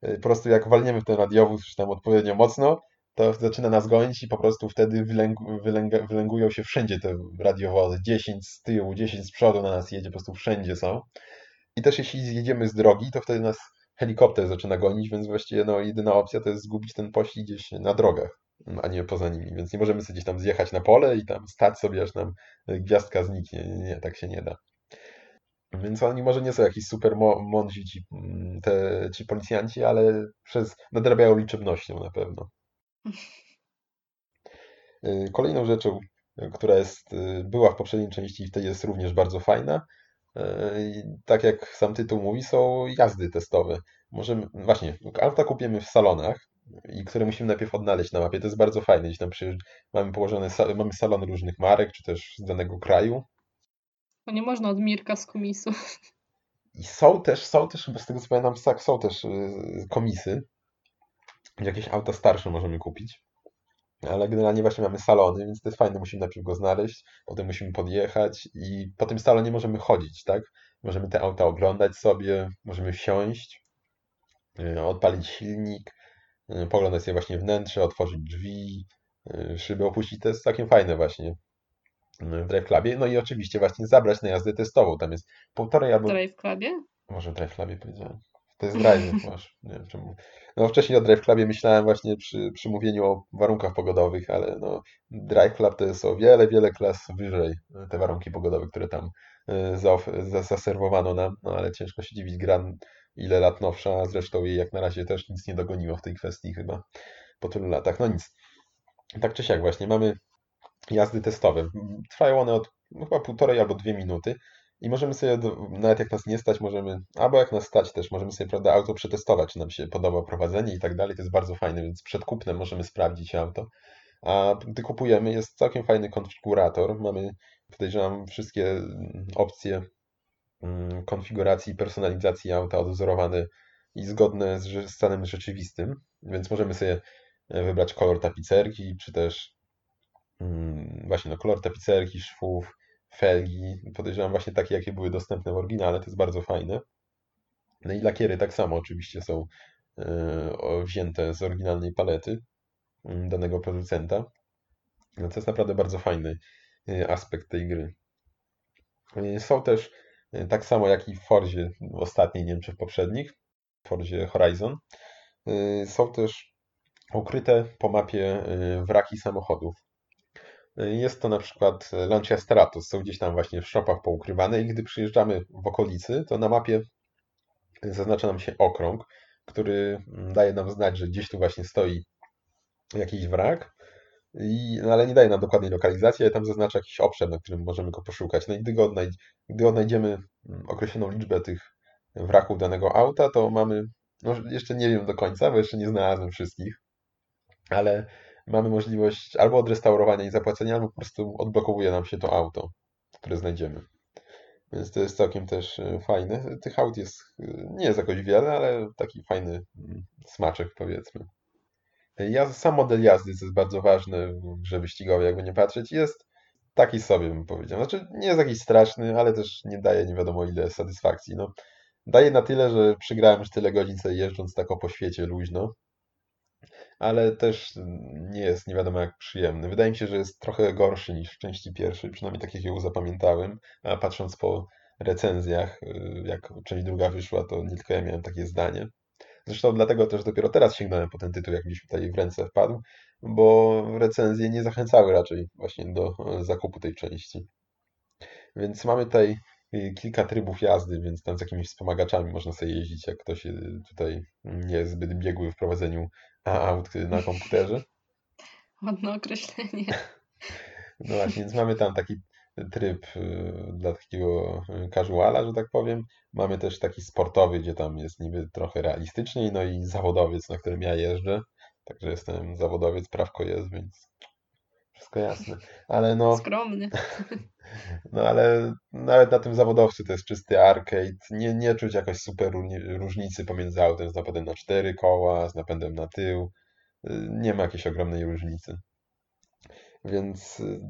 po prostu jak walniemy w ten radiowóz już tam odpowiednio mocno, to zaczyna nas gonić i po prostu wtedy wylęg, wylęg, wylęgują się wszędzie te radiowozy. 10 z tyłu, 10 z przodu na nas jedzie, po prostu wszędzie są. I też jeśli zjedziemy z drogi, to wtedy nas helikopter zaczyna gonić, więc właściwie no, jedyna opcja to jest zgubić ten pościg gdzieś na drogach, a nie poza nimi. Więc nie możemy sobie gdzieś tam zjechać na pole i tam stać sobie, aż nam gwiazdka zniknie. Nie, nie tak się nie da. Więc oni może nie są jakiś super mądrzy ci, mm, te, ci policjanci, ale przez, nadrabiają liczebnością na pewno. Y, kolejną rzeczą, która jest, y, była w poprzedniej części i w tej jest również bardzo fajna, y, tak jak sam tytuł mówi, są jazdy testowe. Możemy, właśnie, auta kupimy w salonach, i które musimy najpierw odnaleźć na mapie. To jest bardzo fajne. Gdzieś tam przy, mamy położone, mamy salony różnych marek, czy też z danego kraju. Nie można od Mirka z komisu. I są też, są też, z tego co pamiętam, są też y, komisy, jakieś auta starsze możemy kupić. Ale generalnie właśnie mamy salony, więc to jest fajne, musimy najpierw go znaleźć, potem musimy podjechać i po tym salonie możemy chodzić, tak? Możemy te auta oglądać sobie, możemy wsiąść, y, odpalić silnik, y, poglądać sobie właśnie wnętrze, otworzyć drzwi, szyby opuścić. To jest całkiem fajne właśnie w Drive Clubie. No i oczywiście właśnie zabrać na jazdę testową. Tam jest półtorej albo... W Drive Clubie? Może w Drive Clubie powiedziałem. To jest Drive, masz. Nie wiem czemu. No wcześniej o Drive Clubie myślałem właśnie przy, przy mówieniu o warunkach pogodowych, ale no Drive Club to jest o wiele, wiele klas wyżej te warunki pogodowe, które tam y, zaserwowano nam, no ale ciężko się dziwić, gra ile lat nowsza, zresztą jej jak na razie też nic nie dogoniło w tej kwestii chyba po tylu latach. No nic. Tak czy siak właśnie mamy jazdy testowe. Trwają one od no, chyba półtorej albo dwie minuty i możemy sobie, nawet jak nas nie stać, możemy, albo jak nas stać też, możemy sobie, prawda, auto przetestować, czy nam się podoba prowadzenie i tak dalej. To jest bardzo fajne, więc przed kupnem możemy sprawdzić auto. A gdy kupujemy, jest całkiem fajny konfigurator. Mamy, podejrzewam, wszystkie opcje mm, konfiguracji i personalizacji auta odwzorowane i zgodne z stanem rzeczywistym, więc możemy sobie e, wybrać kolor tapicerki, czy też Mm, właśnie no, kolor tapicerki, szwów, felgi. Podejrzewam właśnie takie, jakie były dostępne w oryginale. To jest bardzo fajne. No i lakiery tak samo oczywiście są e, wzięte z oryginalnej palety mm, danego producenta. No to jest naprawdę bardzo fajny e, aspekt tej gry. E, są też, tak samo jak i w Forzie w ostatniej, nie wiem czy w poprzednich, w Forzie Horizon, są też ukryte po mapie wraki samochodów. Jest to na przykład Lancia Stratos, są gdzieś tam właśnie w shopach poukrywane i gdy przyjeżdżamy w okolicy, to na mapie zaznacza nam się okrąg, który daje nam znać, że gdzieś tu właśnie stoi jakiś wrak, i, no ale nie daje nam dokładnej lokalizacji, ale tam zaznacza jakiś obszar, na którym możemy go poszukać. No i gdy, go gdy odnajdziemy określoną liczbę tych wraków danego auta, to mamy, no jeszcze nie wiem do końca, bo jeszcze nie znalazłem wszystkich, ale mamy możliwość albo odrestaurowania i zapłacenia, albo po prostu odblokowuje nam się to auto, które znajdziemy. Więc to jest całkiem też e, fajne. Tych aut jest, e, nie jest jakoś wiele, ale taki fajny mm, smaczek powiedzmy. Ja, sam model jazdy, jest bardzo ważne w grze wyścigowej, jakby nie patrzeć, jest taki sobie bym powiedział. Znaczy nie jest jakiś straszny, ale też nie daje nie wiadomo ile satysfakcji. No, daje na tyle, że przygrałem już tyle godzin sobie jeżdżąc tak po świecie luźno, ale też nie jest nie wiadomo jak przyjemny. Wydaje mi się, że jest trochę gorszy niż w części pierwszej, przynajmniej tak jak ją zapamiętałem, a patrząc po recenzjach, y, jak część druga wyszła, to nie tylko ja miałem takie zdanie. Zresztą dlatego też dopiero teraz sięgnąłem po ten tytuł, jak mi tutaj w ręce wpadł, bo recenzje nie zachęcały raczej właśnie do e, zakupu tej części. Więc mamy tutaj kilka trybów jazdy, więc tam z jakimiś wspomagaczami można sobie jeździć, jak ktoś y, tutaj nie jest zbyt biegły w prowadzeniu aut na komputerze. Ładne określenie. No właśnie, więc mamy tam taki tryb y, dla takiego casuala, że tak powiem. Mamy też taki sportowy, gdzie tam jest niby trochę realistyczniej, no i zawodowiec, na którym ja jeżdżę. Także jestem zawodowiec, prawko jest, więc wszystko jasne. Ale no... Skromny. No ale nawet na tym zawodowcu to jest czysty arcade. Nie, nie czuć jakoś super różnicy pomiędzy autem z napędem na cztery koła, z napędem na tył. Y, nie ma jakiejś ogromnej różnicy. Więc y,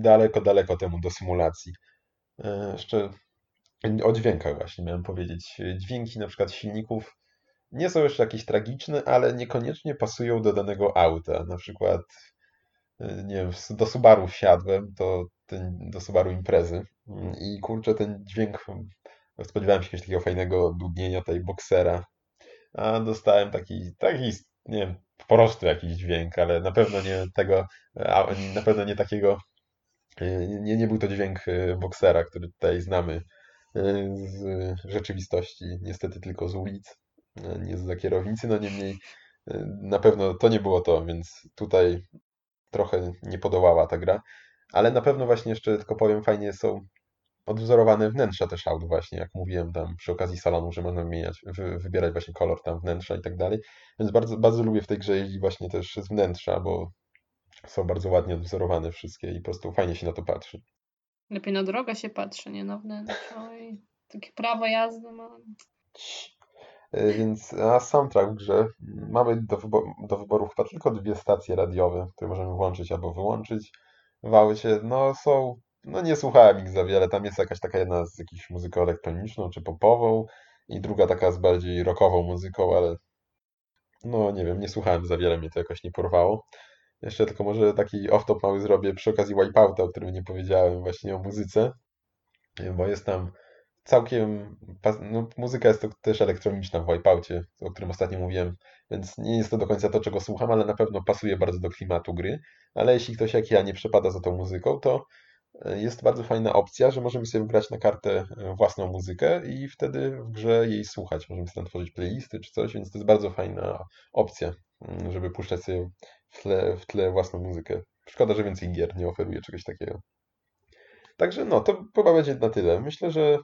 daleko, daleko temu do symulacji. E, jeszcze o dźwiękach właśnie miałem powiedzieć. Dźwięki na przykład silników nie są jeszcze jakieś tragiczne, ale niekoniecznie pasują do danego auta. Na przykład y, nie wiem, do Subaru wsiadłem, to ten, do Subaru Imprezy i kurczę, ten dźwięk, spodziewałem się jakiegoś takiego fajnego dudnienia tej boksera, a dostałem taki, taki, nie wiem, po prostu jakiś dźwięk, ale na pewno nie tego, na pewno nie takiego, nie, nie był to dźwięk e, boksera, który tutaj znamy z rzeczywistości, niestety tylko z ulic, nie z kierownicy, no niemniej na pewno to nie było to, więc tutaj trochę nie podołała ta gra. Ale na pewno właśnie jeszcze tylko powiem, fajnie są odwzorowane wnętrza też aut właśnie, jak mówiłem tam przy okazji salonu, że można wymieniać, wy, wybierać właśnie kolor tam wnętrza i tak dalej. Więc bardzo, bardzo lubię w tej grze jeździć właśnie też z wnętrza, bo są bardzo ładnie odwzorowane wszystkie i po prostu fajnie się na to patrzy. Lepiej na drogę się patrzy, nie na wnętrze. Oj, takie prawo jazdy mam. E, więc a soundtrack w grze mamy do, wybo do wyboru chyba tylko dwie stacje radiowe, które możemy włączyć albo wyłączyć w aucie. No są, no nie słuchałem ich za wiele, tam jest jakaś taka jedna z jakąś muzyką elektroniczną czy popową i druga taka z bardziej rockową muzyką, ale no nie wiem, nie słuchałem za wiele, mnie to jakoś nie porwało. Jeszcze tylko może taki off-top mały zrobię przy okazji Wipeouta, o którym nie powiedziałem właśnie o muzyce, bo jest tam całkiem, no, muzyka jest to też elektroniczna w Wipeoutie, o którym ostatnio mówiłem, więc nie jest to do końca to, czego słucham, ale na pewno pasuje bardzo do klimatu gry. Ale jeśli ktoś jak ja nie przepada za tą muzyką, to e, jest bardzo fajna opcja, że możemy sobie wybrać na kartę e, własną muzykę i wtedy w grze jej słuchać. Możemy sobie tworzyć playlisty czy coś, więc to jest bardzo fajna opcja, mm, żeby puszczać sobie w tle, w tle własną muzykę. Szkoda, że więcej gier nie oferuje czegoś takiego. Także no, to chyba będzie na tyle. Myślę, że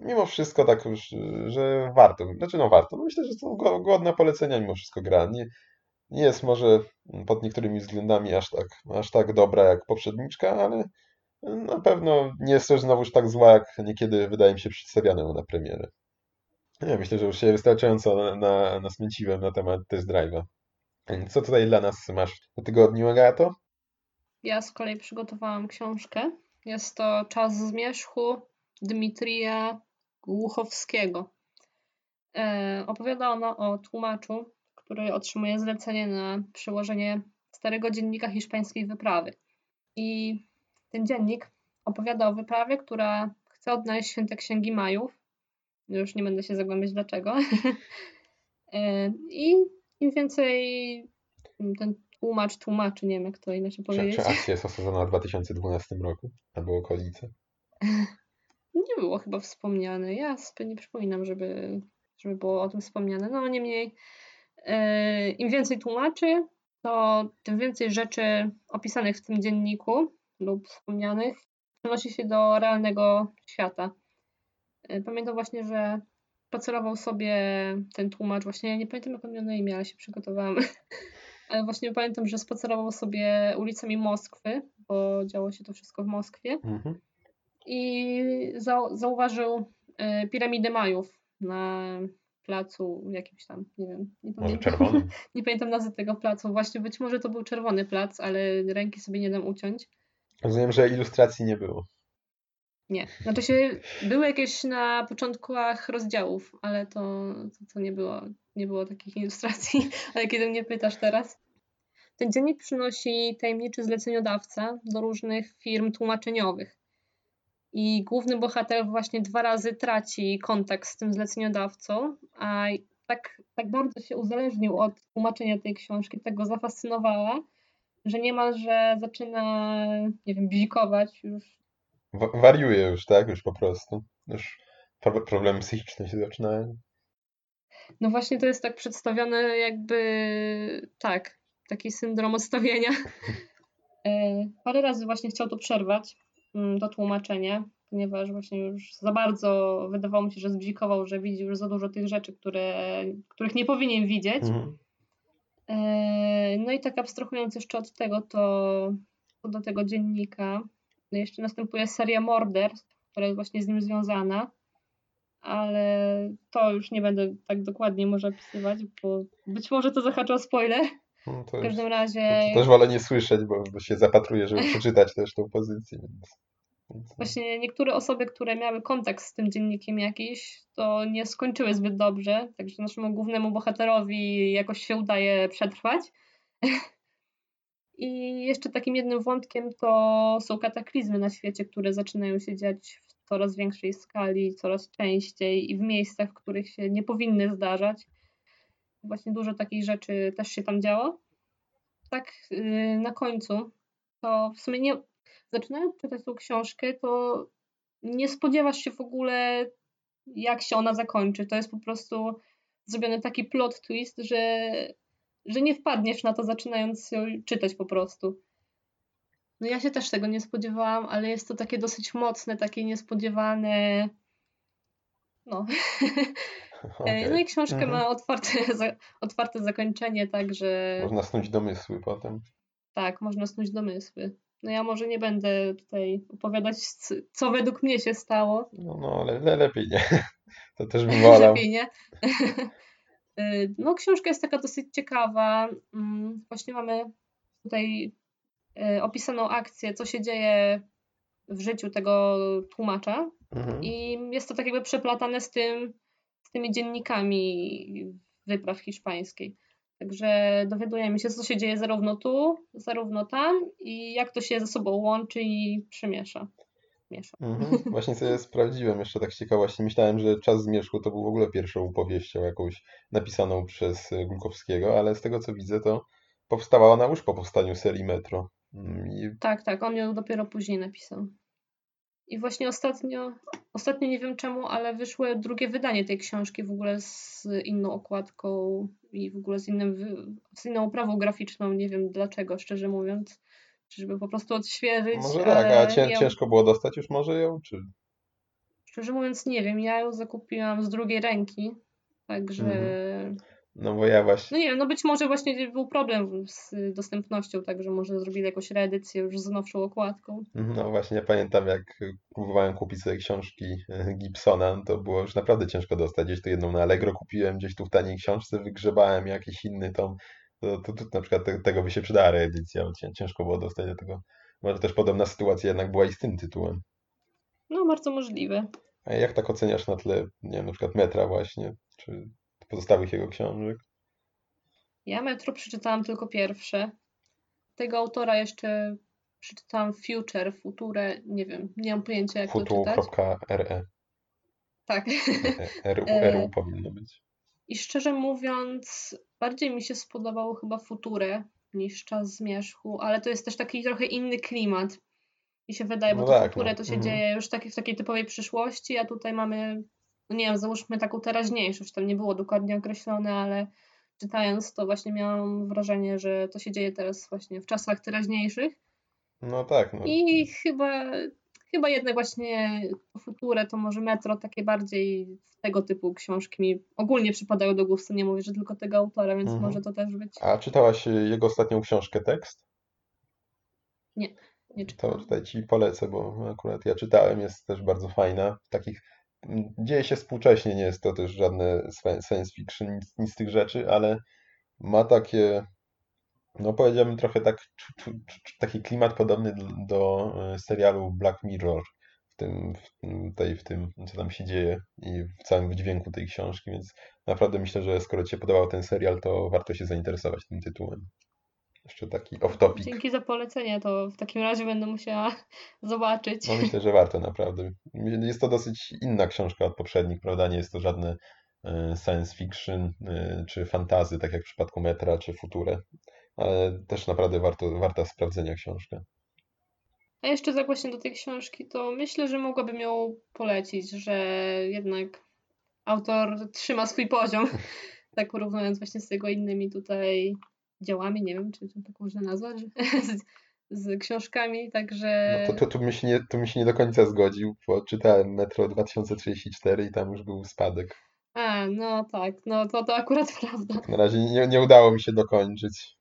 mimo wszystko tak już, że warto. Znaczy no warto. No myślę, że to godna polecenia mimo wszystko gra. Nie, nie jest może pod niektórymi względami aż tak, aż tak dobra jak poprzedniczka, ale na pewno nie jest też znowuż tak zła, jak niekiedy wydaje mi się przedstawiane na premierę. Ja myślę, że już się wystarczająco na, nasmęciłem na temat test drive'a. Co tutaj dla nas masz do tygodniu, Agato? Ja z kolei przygotowałam książkę. Jest to Czas zmierzchu Dmitrija Głuchowskiego. E, opowiada ona o tłumaczu, który otrzymuje zlecenie na przełożenie starego dziennika hiszpańskiej wyprawy. I ten dziennik opowiada o wyprawie, która chce odnaleźć święte księgi Majów. Już nie będę się zagłębiać dlaczego. E, I im więcej ten tłumacz tłumaczy, nie wiem jak to inaczej powiedzieć. Czy, czy akcja jest osadzona w 2012 roku? Albo okolice? Było chyba wspomniane. Ja sobie nie przypominam, żeby, żeby było o tym wspomniane. No niemniej yy, im więcej tłumaczy, to tym więcej rzeczy opisanych w tym dzienniku lub wspomnianych przenosi się do realnego świata. Yy, pamiętam właśnie, że spacerował sobie ten tłumacz, właśnie nie pamiętam jak on miał na imię, ale się przygotowałam. ale właśnie pamiętam, że spacerował sobie ulicami Moskwy, bo działo się to wszystko w Moskwie. Mhm i zauważył e, piramidę Majów na placu jakimś tam, nie wiem, nie pamiętam. nie pamiętam nazwy tego placu. Właśnie być może to był czerwony plac, ale ręki sobie nie dam uciąć. Rozumiem, że ilustracji nie było. Nie. Znaczy się, były jakieś na początkach rozdziałów, ale to, to, to nie, było, nie było takich ilustracji. Ale kiedy mnie pytasz teraz, ten dziennik przynosi tajemniczy zleceniodawca do różnych firm tłumaczeniowych. I główny bohater właśnie dwa razy traci kontakt z tym zleceniodawcą, a tak, tak bardzo się uzależnił od tłumaczenia tej książki, tak go zafascynowała, że niemalże zaczyna, nie wiem, bzikować już. wariuje już, tak? Już po prostu. Już problemy psychiczne się zaczynają. No właśnie to jest tak przedstawione jakby, tak, taki syndrom odstawienia. E, parę razy właśnie chciał to przerwać, Mm, do tłumaczenia, ponieważ właśnie już za bardzo wydawało mi się, że zbzikował, że widzi już za dużo tych rzeczy, które, których nie powinien widzieć. Mhm. E, no i tak abstrahując jeszcze od tego, to, to do tego dziennika no jeszcze następuje seria morderstw, która jest właśnie z nim związana, ale to już nie będę tak dokładnie może opisywać, bo być może to zahacza o spoiler. No w każdym razie. To, to też wolę nie słyszeć, bo się zapatruję, żeby przeczytać też tą pozycję. Więc... Właśnie niektóre osoby, które miały kontakt z tym dziennikiem jakiś, to nie skończyły zbyt dobrze, także naszemu głównemu bohaterowi jakoś się udaje przetrwać. I jeszcze takim jednym wątkiem to są kataklizmy na świecie, które zaczynają się dziać w coraz większej skali, coraz częściej i w miejscach, w których się nie powinny zdarzać. Właśnie dużo takich rzeczy też się tam działo. Tak yy, na końcu to w sumie nie, zaczynając czytać tą książkę, to nie spodziewasz się w ogóle, jak się ona zakończy. To jest po prostu zrobiony taki plot twist, że, że nie wpadniesz na to, zaczynając ją czytać po prostu. No ja się też tego nie spodziewałam, ale jest to takie dosyć mocne, takie niespodziewane. No. Okej. No i książka Mhm. ma otwarte, za- otwarte zakończenie, także Można snuć domysły potem. tak, można snuć domysły. No ja może nie będę tutaj opowiadać, co według mnie się stało. No, no ale le, lepiej nie. To też bym wolał. Lepiej nie. Y, No, książka jest taka dosyć ciekawa. Mm, Właśnie mamy tutaj y, opisaną akcję, co się dzieje w życiu tego tłumacza. Mhm. I jest to tak jakby przeplatane z tym, z tymi dziennikami wypraw hiszpańskiej. Także dowiadujemy się, co się dzieje zarówno tu, zarówno tam i jak to się ze sobą łączy i przemiesza. Miesza. Mhm. Właśnie sobie sprawdziłem jeszcze tak z ciekawości. Myślałem, że Czas Zmierzchu to był w ogóle pierwszą powieścią jakąś napisaną przez Glukowskiego, ale z tego co widzę, to powstała ona już po powstaniu serii Metro. Mm, I Tak, tak, on ją dopiero później napisał. I właśnie ostatnio, ostatnio nie wiem czemu, ale wyszło drugie wydanie tej książki w ogóle z inną okładką i w ogóle z, innym, z inną oprawą graficzną. Nie wiem dlaczego, szczerze mówiąc. Czy żeby po prostu odświeżyć. może tak, a cię, ja, ciężko było dostać już może ją? Czy... Szczerze mówiąc, nie wiem. Ja ją zakupiłam z drugiej ręki. Także. Mhm. No bo ja właśnie. No nie no być może właśnie był problem z dostępnością, także może zrobili jakąś reedycję już z nowszą okładką. No właśnie, ja pamiętam jak próbowałem kupić sobie książki e, Gibsona, to było już naprawdę ciężko dostać. Gdzieś tu jedną na Allegro kupiłem, gdzieś tu w taniej książce wygrzebałem jakiś inny tom. To, to, to na przykład te, tego by się przydała reedycja, bo cię- ciężko było dostać do tego. Może też podobna sytuacja jednak była i z tym tytułem. No, bardzo możliwe. A jak tak oceniasz na tle, nie wiem, na przykład Metra właśnie, czy pozostałych jego książek? Ja Metro przeczytałam tylko pierwsze. Tego autora jeszcze przeczytałam Future, Future, nie wiem, nie mam pojęcia jak to czytać. Futu.re Tak. RU, E, RU powinno być. I szczerze mówiąc, bardziej mi się spodobało chyba Future niż Czas Zmierzchu, ale to jest też taki trochę inny klimat. Mi się wydaje, bo No to tak, Future no. to się Mhm. dzieje już taki, w takiej typowej przyszłości, a tutaj mamy, no nie wiem, załóżmy taką teraźniejszość, tam nie było dokładnie określone, ale czytając to właśnie miałam wrażenie, że to się dzieje teraz właśnie w czasach teraźniejszych. No tak, no. I chyba, chyba jednak właśnie Future to może Metro takie bardziej tego typu książki mi ogólnie przypadają do gustu. Nie mówię, że tylko tego autora, więc Mhm. może to też być. A czytałaś jego ostatnią książkę tekst? Nie To czytałam. tutaj ci polecę, bo akurat ja czytałem, jest też bardzo fajna. Takich m, dzieje się współcześnie, nie jest to też żadne sci- science fiction, nic, nic z tych rzeczy, ale ma takie, no powiedziałbym trochę tak, taki klimat podobny do, e, serialu Black Mirror w tym, w tutaj, w tym, co tam się dzieje i w całym wydźwięku tej książki, więc naprawdę myślę, że skoro Ci się podobał ten serial, to warto się zainteresować tym tytułem. Jeszcze taki off-topic. Dzięki za polecenie, to w takim razie będę musiała zobaczyć. No myślę, że warto naprawdę. Jest to dosyć inna książka od poprzednich, prawda? Nie jest to żadne e, science fiction e, czy fantazy, tak jak w przypadku Metra czy Future, ale też naprawdę warto, warta sprawdzenia książka. A jeszcze tak właśnie do tej książki, to myślę, że mogłabym ją polecić, że jednak autor trzyma swój poziom, tak porównując właśnie z jego innymi tutaj dziełami, nie wiem, czy, czy tak można nazwać, z, z książkami, także No to, to tu, mi się nie, tu mi się nie do końca zgodził, bo czytałem Metro 2034 i tam już był spadek. a, no tak, no to, to akurat prawda. Na razie nie, nie udało mi się dokończyć.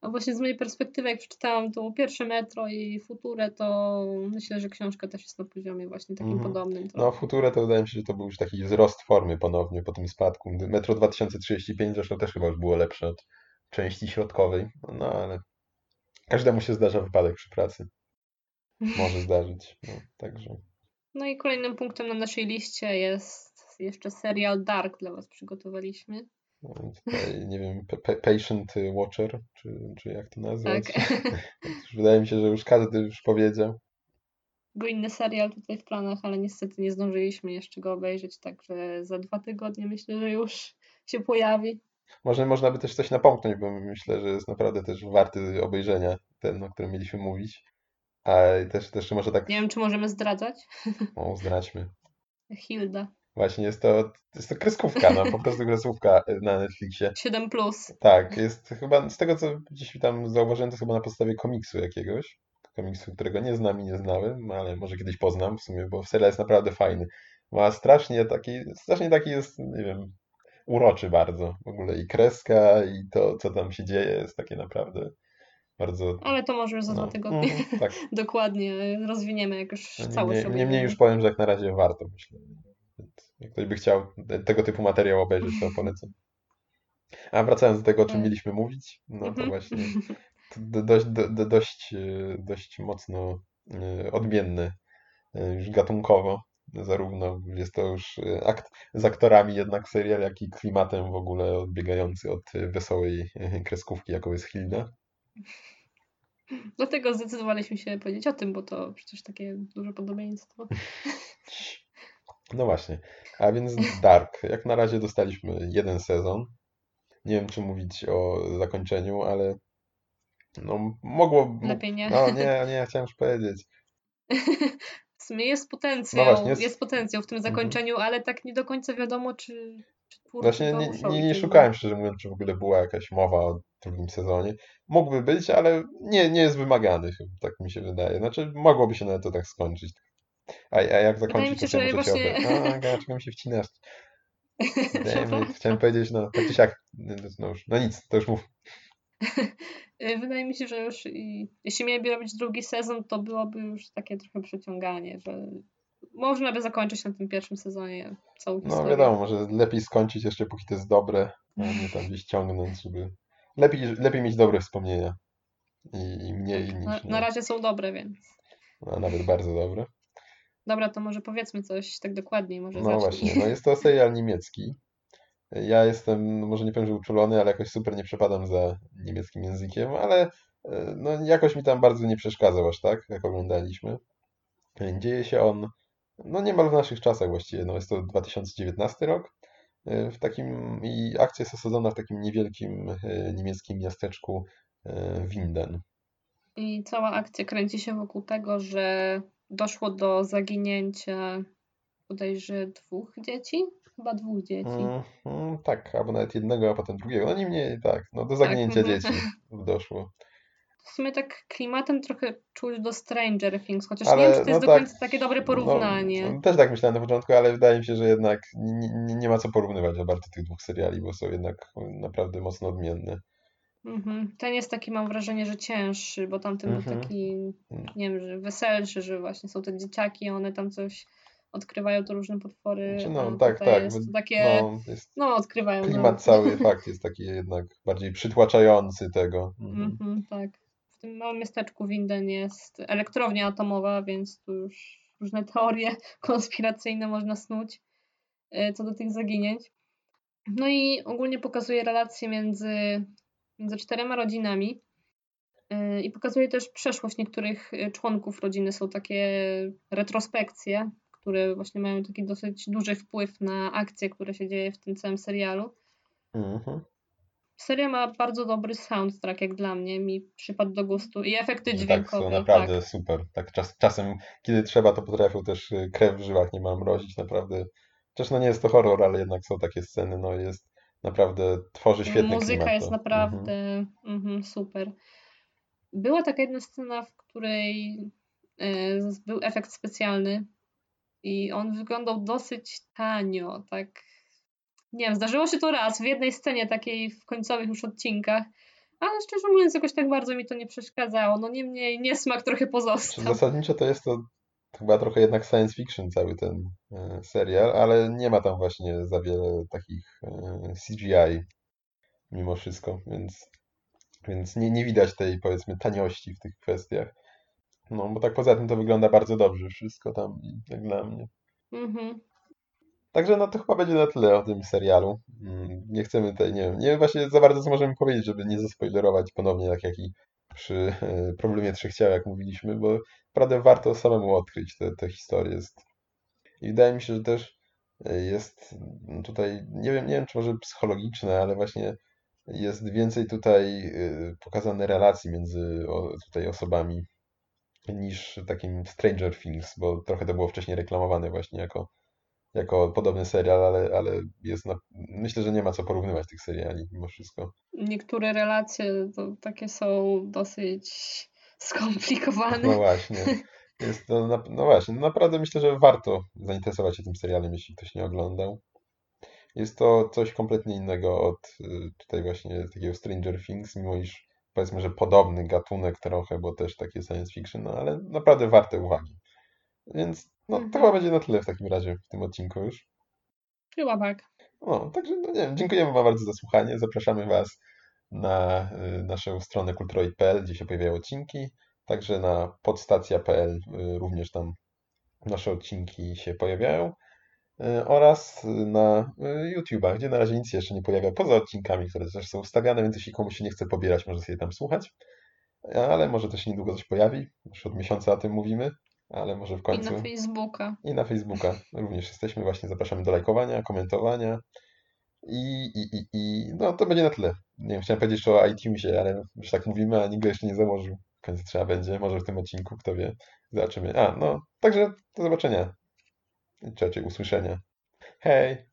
A właśnie z mojej perspektywy, jak przeczytałam to pierwsze Metro i Futurę, to myślę, że książka też jest na poziomie właśnie takim Mhm. podobnym No, trochę. Future to wydaje mi się, że to był już taki wzrost formy ponownie po tym spadku. Metro 2035 zresztą też chyba już było lepsze od części środkowej, no ale każdemu się zdarza wypadek przy pracy. Może zdarzyć. No, także. No i kolejnym punktem na naszej liście jest jeszcze serial Dark dla Was przygotowaliśmy. No, tutaj, nie wiem, pa- pa- Patient Watcher, czy, czy jak to nazwać? Tak. Już Wydaje mi się, że już każdy już powiedział. Był inny serial tutaj w planach, ale niestety nie zdążyliśmy jeszcze go obejrzeć, także za dwa tygodnie myślę, że już się pojawi. Może można by też coś napomknąć, bo myślę, że jest naprawdę też warty obejrzenia ten, o którym mieliśmy mówić. A też, też może tak, Nie wiem, czy możemy zdradzać. o, zdradźmy. Hilda. Właśnie jest to, jest to kreskówka, no, po prostu kreskówka na Netflixie. 7 plus. Tak, jest chyba, z tego co gdzieś tam zauważyłem, to chyba na podstawie komiksu jakiegoś. komiksu, którego nie znam i nie znałem, ale może kiedyś poznam w sumie, bo serial jest naprawdę fajny. Ma strasznie taki, strasznie taki jest, nie wiem, uroczy bardzo. W ogóle i kreska, i to, co tam się dzieje, jest takie naprawdę bardzo... Ale to może już za dwa No, tygodnie mhm, tak. dokładnie rozwiniemy, jak już No, całość Niemniej, niemniej już powiem, że jak na razie warto, myślę. Jak ktoś by chciał te- tego typu materiał obejrzeć, to polecam. A wracając do tego, o czym Tak. mieliśmy mówić, no to Mhm. właśnie to do, dość, do, do, dość, dość mocno e, odmienny e, już gatunkowo. Zarówno jest to już e, akt z aktorami jednak serial, jak i klimatem w ogóle odbiegający od wesołej e, kreskówki, jaką jest Hilda. Dlatego zdecydowaliśmy się powiedzieć o tym, bo to przecież takie duże podobieństwo. No właśnie. A więc Dark. Jak na razie dostaliśmy jeden sezon. Nie wiem, czy mówić o zakończeniu, ale no mogło... Lepiej nie. No nie, nie, chciałem już powiedzieć. W sumie jest potencjał, No właśnie, jest... jest- potencjał w tym Mhm. zakończeniu, ale tak nie do końca wiadomo, czy, czy Właśnie nie, nie, nie szukałem, szczerze mówiąc, czy w ogóle była jakaś mowa o drugim sezonie. Mógłby być, ale nie, nie jest wymagany, tak mi się wydaje. Znaczy, mogłoby się nawet to tak skończyć. A, a jak zakończyć, się, to możecie właśnie-. A, mi się wcinasz? Damn. Chciałem powiedzieć, no tak czy siak, no już, no nic, to już mów. Y, Wydaje mi się, że już i, jeśli mieliby robić drugi sezon, to byłoby już takie trochę przeciąganie, że można by zakończyć na tym pierwszym sezonie całą No historię. wiadomo, może lepiej skończyć jeszcze póki to jest dobre, a nie tam gdzieś ciągnąć, żeby... Lepiej, lepiej mieć dobre wspomnienia i, i mniej niż Na, na razie są dobre, więc. A nawet bardzo dobre. Dobra, to może powiedzmy coś tak dokładniej, może No zacznij. właśnie, no jest to serial niemiecki. Ja jestem, no może nie powiem, że uczulony, ale jakoś super nie przepadam za niemieckim językiem, ale e, no jakoś mi tam bardzo nie przeszkadzał aż tak, jak oglądaliśmy. Dzieje się on, no niemal w naszych czasach właściwie, no jest to 2019 rok. e, W takim, i akcja jest osadzona w takim niewielkim e, niemieckim miasteczku Winden. I cała akcja kręci się wokół tego, że doszło do zaginięcia bodajże dwóch dzieci? Chyba dwóch dzieci. Mm, mm, tak, albo nawet jednego, a potem drugiego. No niemniej tak, no do zaginięcia mhm. dzieci doszło. W sumie tak klimatem trochę czuć do Stranger Things, chociaż Ale, nie wiem, czy to no jest do tak, końca takie dobre porównanie. No, też tak myślałem na początku, ale wydaje mi się, że jednak nie, nie, ma co porównywać za bardzo tych dwóch seriali, bo są jednak naprawdę mocno odmienne. Mhm. Ten jest taki, mam wrażenie, że cięższy, bo tamten był Mhm. taki, nie wiem, że weselszy, że właśnie są te dzieciaki, one tam coś odkrywają, to różne potwory, Znaczy, no tak, tak. jest takie, no, No, jest odkrywają. klimat no. cały fakt jest taki jednak bardziej przytłaczający tego. Mhm. Mhm, tak. W tym małym miasteczku Winden jest elektrownia atomowa, więc tu już różne teorie konspiracyjne można snuć e, co do tych zaginięć. No i ogólnie pokazuje relacje między, między czterema rodzinami e, i pokazuje też przeszłość niektórych e, członków rodziny. Są takie retrospekcje, które właśnie mają taki dosyć duży wpływ na akcje, które się dzieje w tym całym serialu. Mhm. Seria ma bardzo dobry soundtrack, jak dla mnie, mi przypadł do gustu i efekty Tak, dźwiękowe. są naprawdę super. Tak czas, czasem, kiedy trzeba, to potrafią też y, krew w żyłach niemal mrozić, naprawdę. Chociaż no nie jest to horror, ale jednak są takie sceny, no jest naprawdę, tworzy świetny Muzyka klimat. jest to. naprawdę mhm, super. Była taka jedna scena, w której z- był efekt specjalny i on wyglądał dosyć tanio, tak. Nie wiem, zdarzyło się to raz w jednej scenie takiej w końcowych już odcinkach, ale szczerze mówiąc jakoś tak bardzo mi to nie przeszkadzało. No niemniej niesmak trochę pozostał. zasadniczo to jest to chyba trochę jednak science fiction cały ten e, serial, ale nie ma tam właśnie za wiele takich e, CGI mimo wszystko, więc, więc nie, nie widać tej powiedzmy taniości w tych kwestiach. No bo tak poza tym to wygląda bardzo dobrze wszystko tam, jak dla mnie. Mhm. Także no to chyba będzie na tyle o tym serialu. Mm, Nie chcemy tutaj, nie wiem, nie właśnie za bardzo co możemy powiedzieć, żeby nie zaspoilerować ponownie, tak jak i przy e, problemie trzech ciał, jak mówiliśmy, bo naprawdę warto samemu odkryć tę tę historię. Jest... I wydaje mi się, że też e, jest tutaj, nie wiem, nie wiem czy może psychologiczne, ale właśnie jest więcej tutaj e, pokazane relacji między tutaj osobami niż takim Stranger Things, bo trochę to było wcześniej reklamowane właśnie jako jako podobny serial, ale, ale jest na... myślę, że nie ma co porównywać tych seriali mimo wszystko. niektóre relacje to takie są dosyć skomplikowany. No właśnie. Jest to, na, no właśnie, naprawdę myślę, że warto zainteresować się tym serialem, jeśli ktoś nie oglądał. Jest to coś kompletnie innego od y, tutaj właśnie takiego Stranger Things, mimo iż powiedzmy, że podobny gatunek trochę, bo też takie science fiction, no ale naprawdę warte uwagi. Więc no, to Mhm. chyba będzie na tyle w takim razie w tym odcinku już. Chyba tak. No, także no nie wiem, dziękujemy Wam bardzo za słuchanie. Zapraszamy Was na y, naszą stronę kulturoid.pl, gdzie się pojawiają odcinki. Także na podstacja.pl y, również tam nasze odcinki się pojawiają. Y, Oraz na y, YouTube'a, gdzie na razie nic się jeszcze nie pojawia, poza odcinkami, które też są ustawiane, więc jeśli komuś się nie chce pobierać, może sobie tam słuchać. Ale może też niedługo coś pojawi. Już od miesiąca o tym mówimy, ale może w I końcu. na Facebooka. I na Facebooka również jesteśmy. Właśnie zapraszamy do lajkowania, komentowania. I, i, i, i no to będzie na tyle. Nie wiem, chciałem powiedzieć jeszcze o iTunesie, ale już tak mówimy, a nikt go jeszcze nie założył. W końcu trzeba będzie, może w tym odcinku, kto wie. Zobaczymy. A, no, także do zobaczenia. Czy raczej usłyszenia. Hej!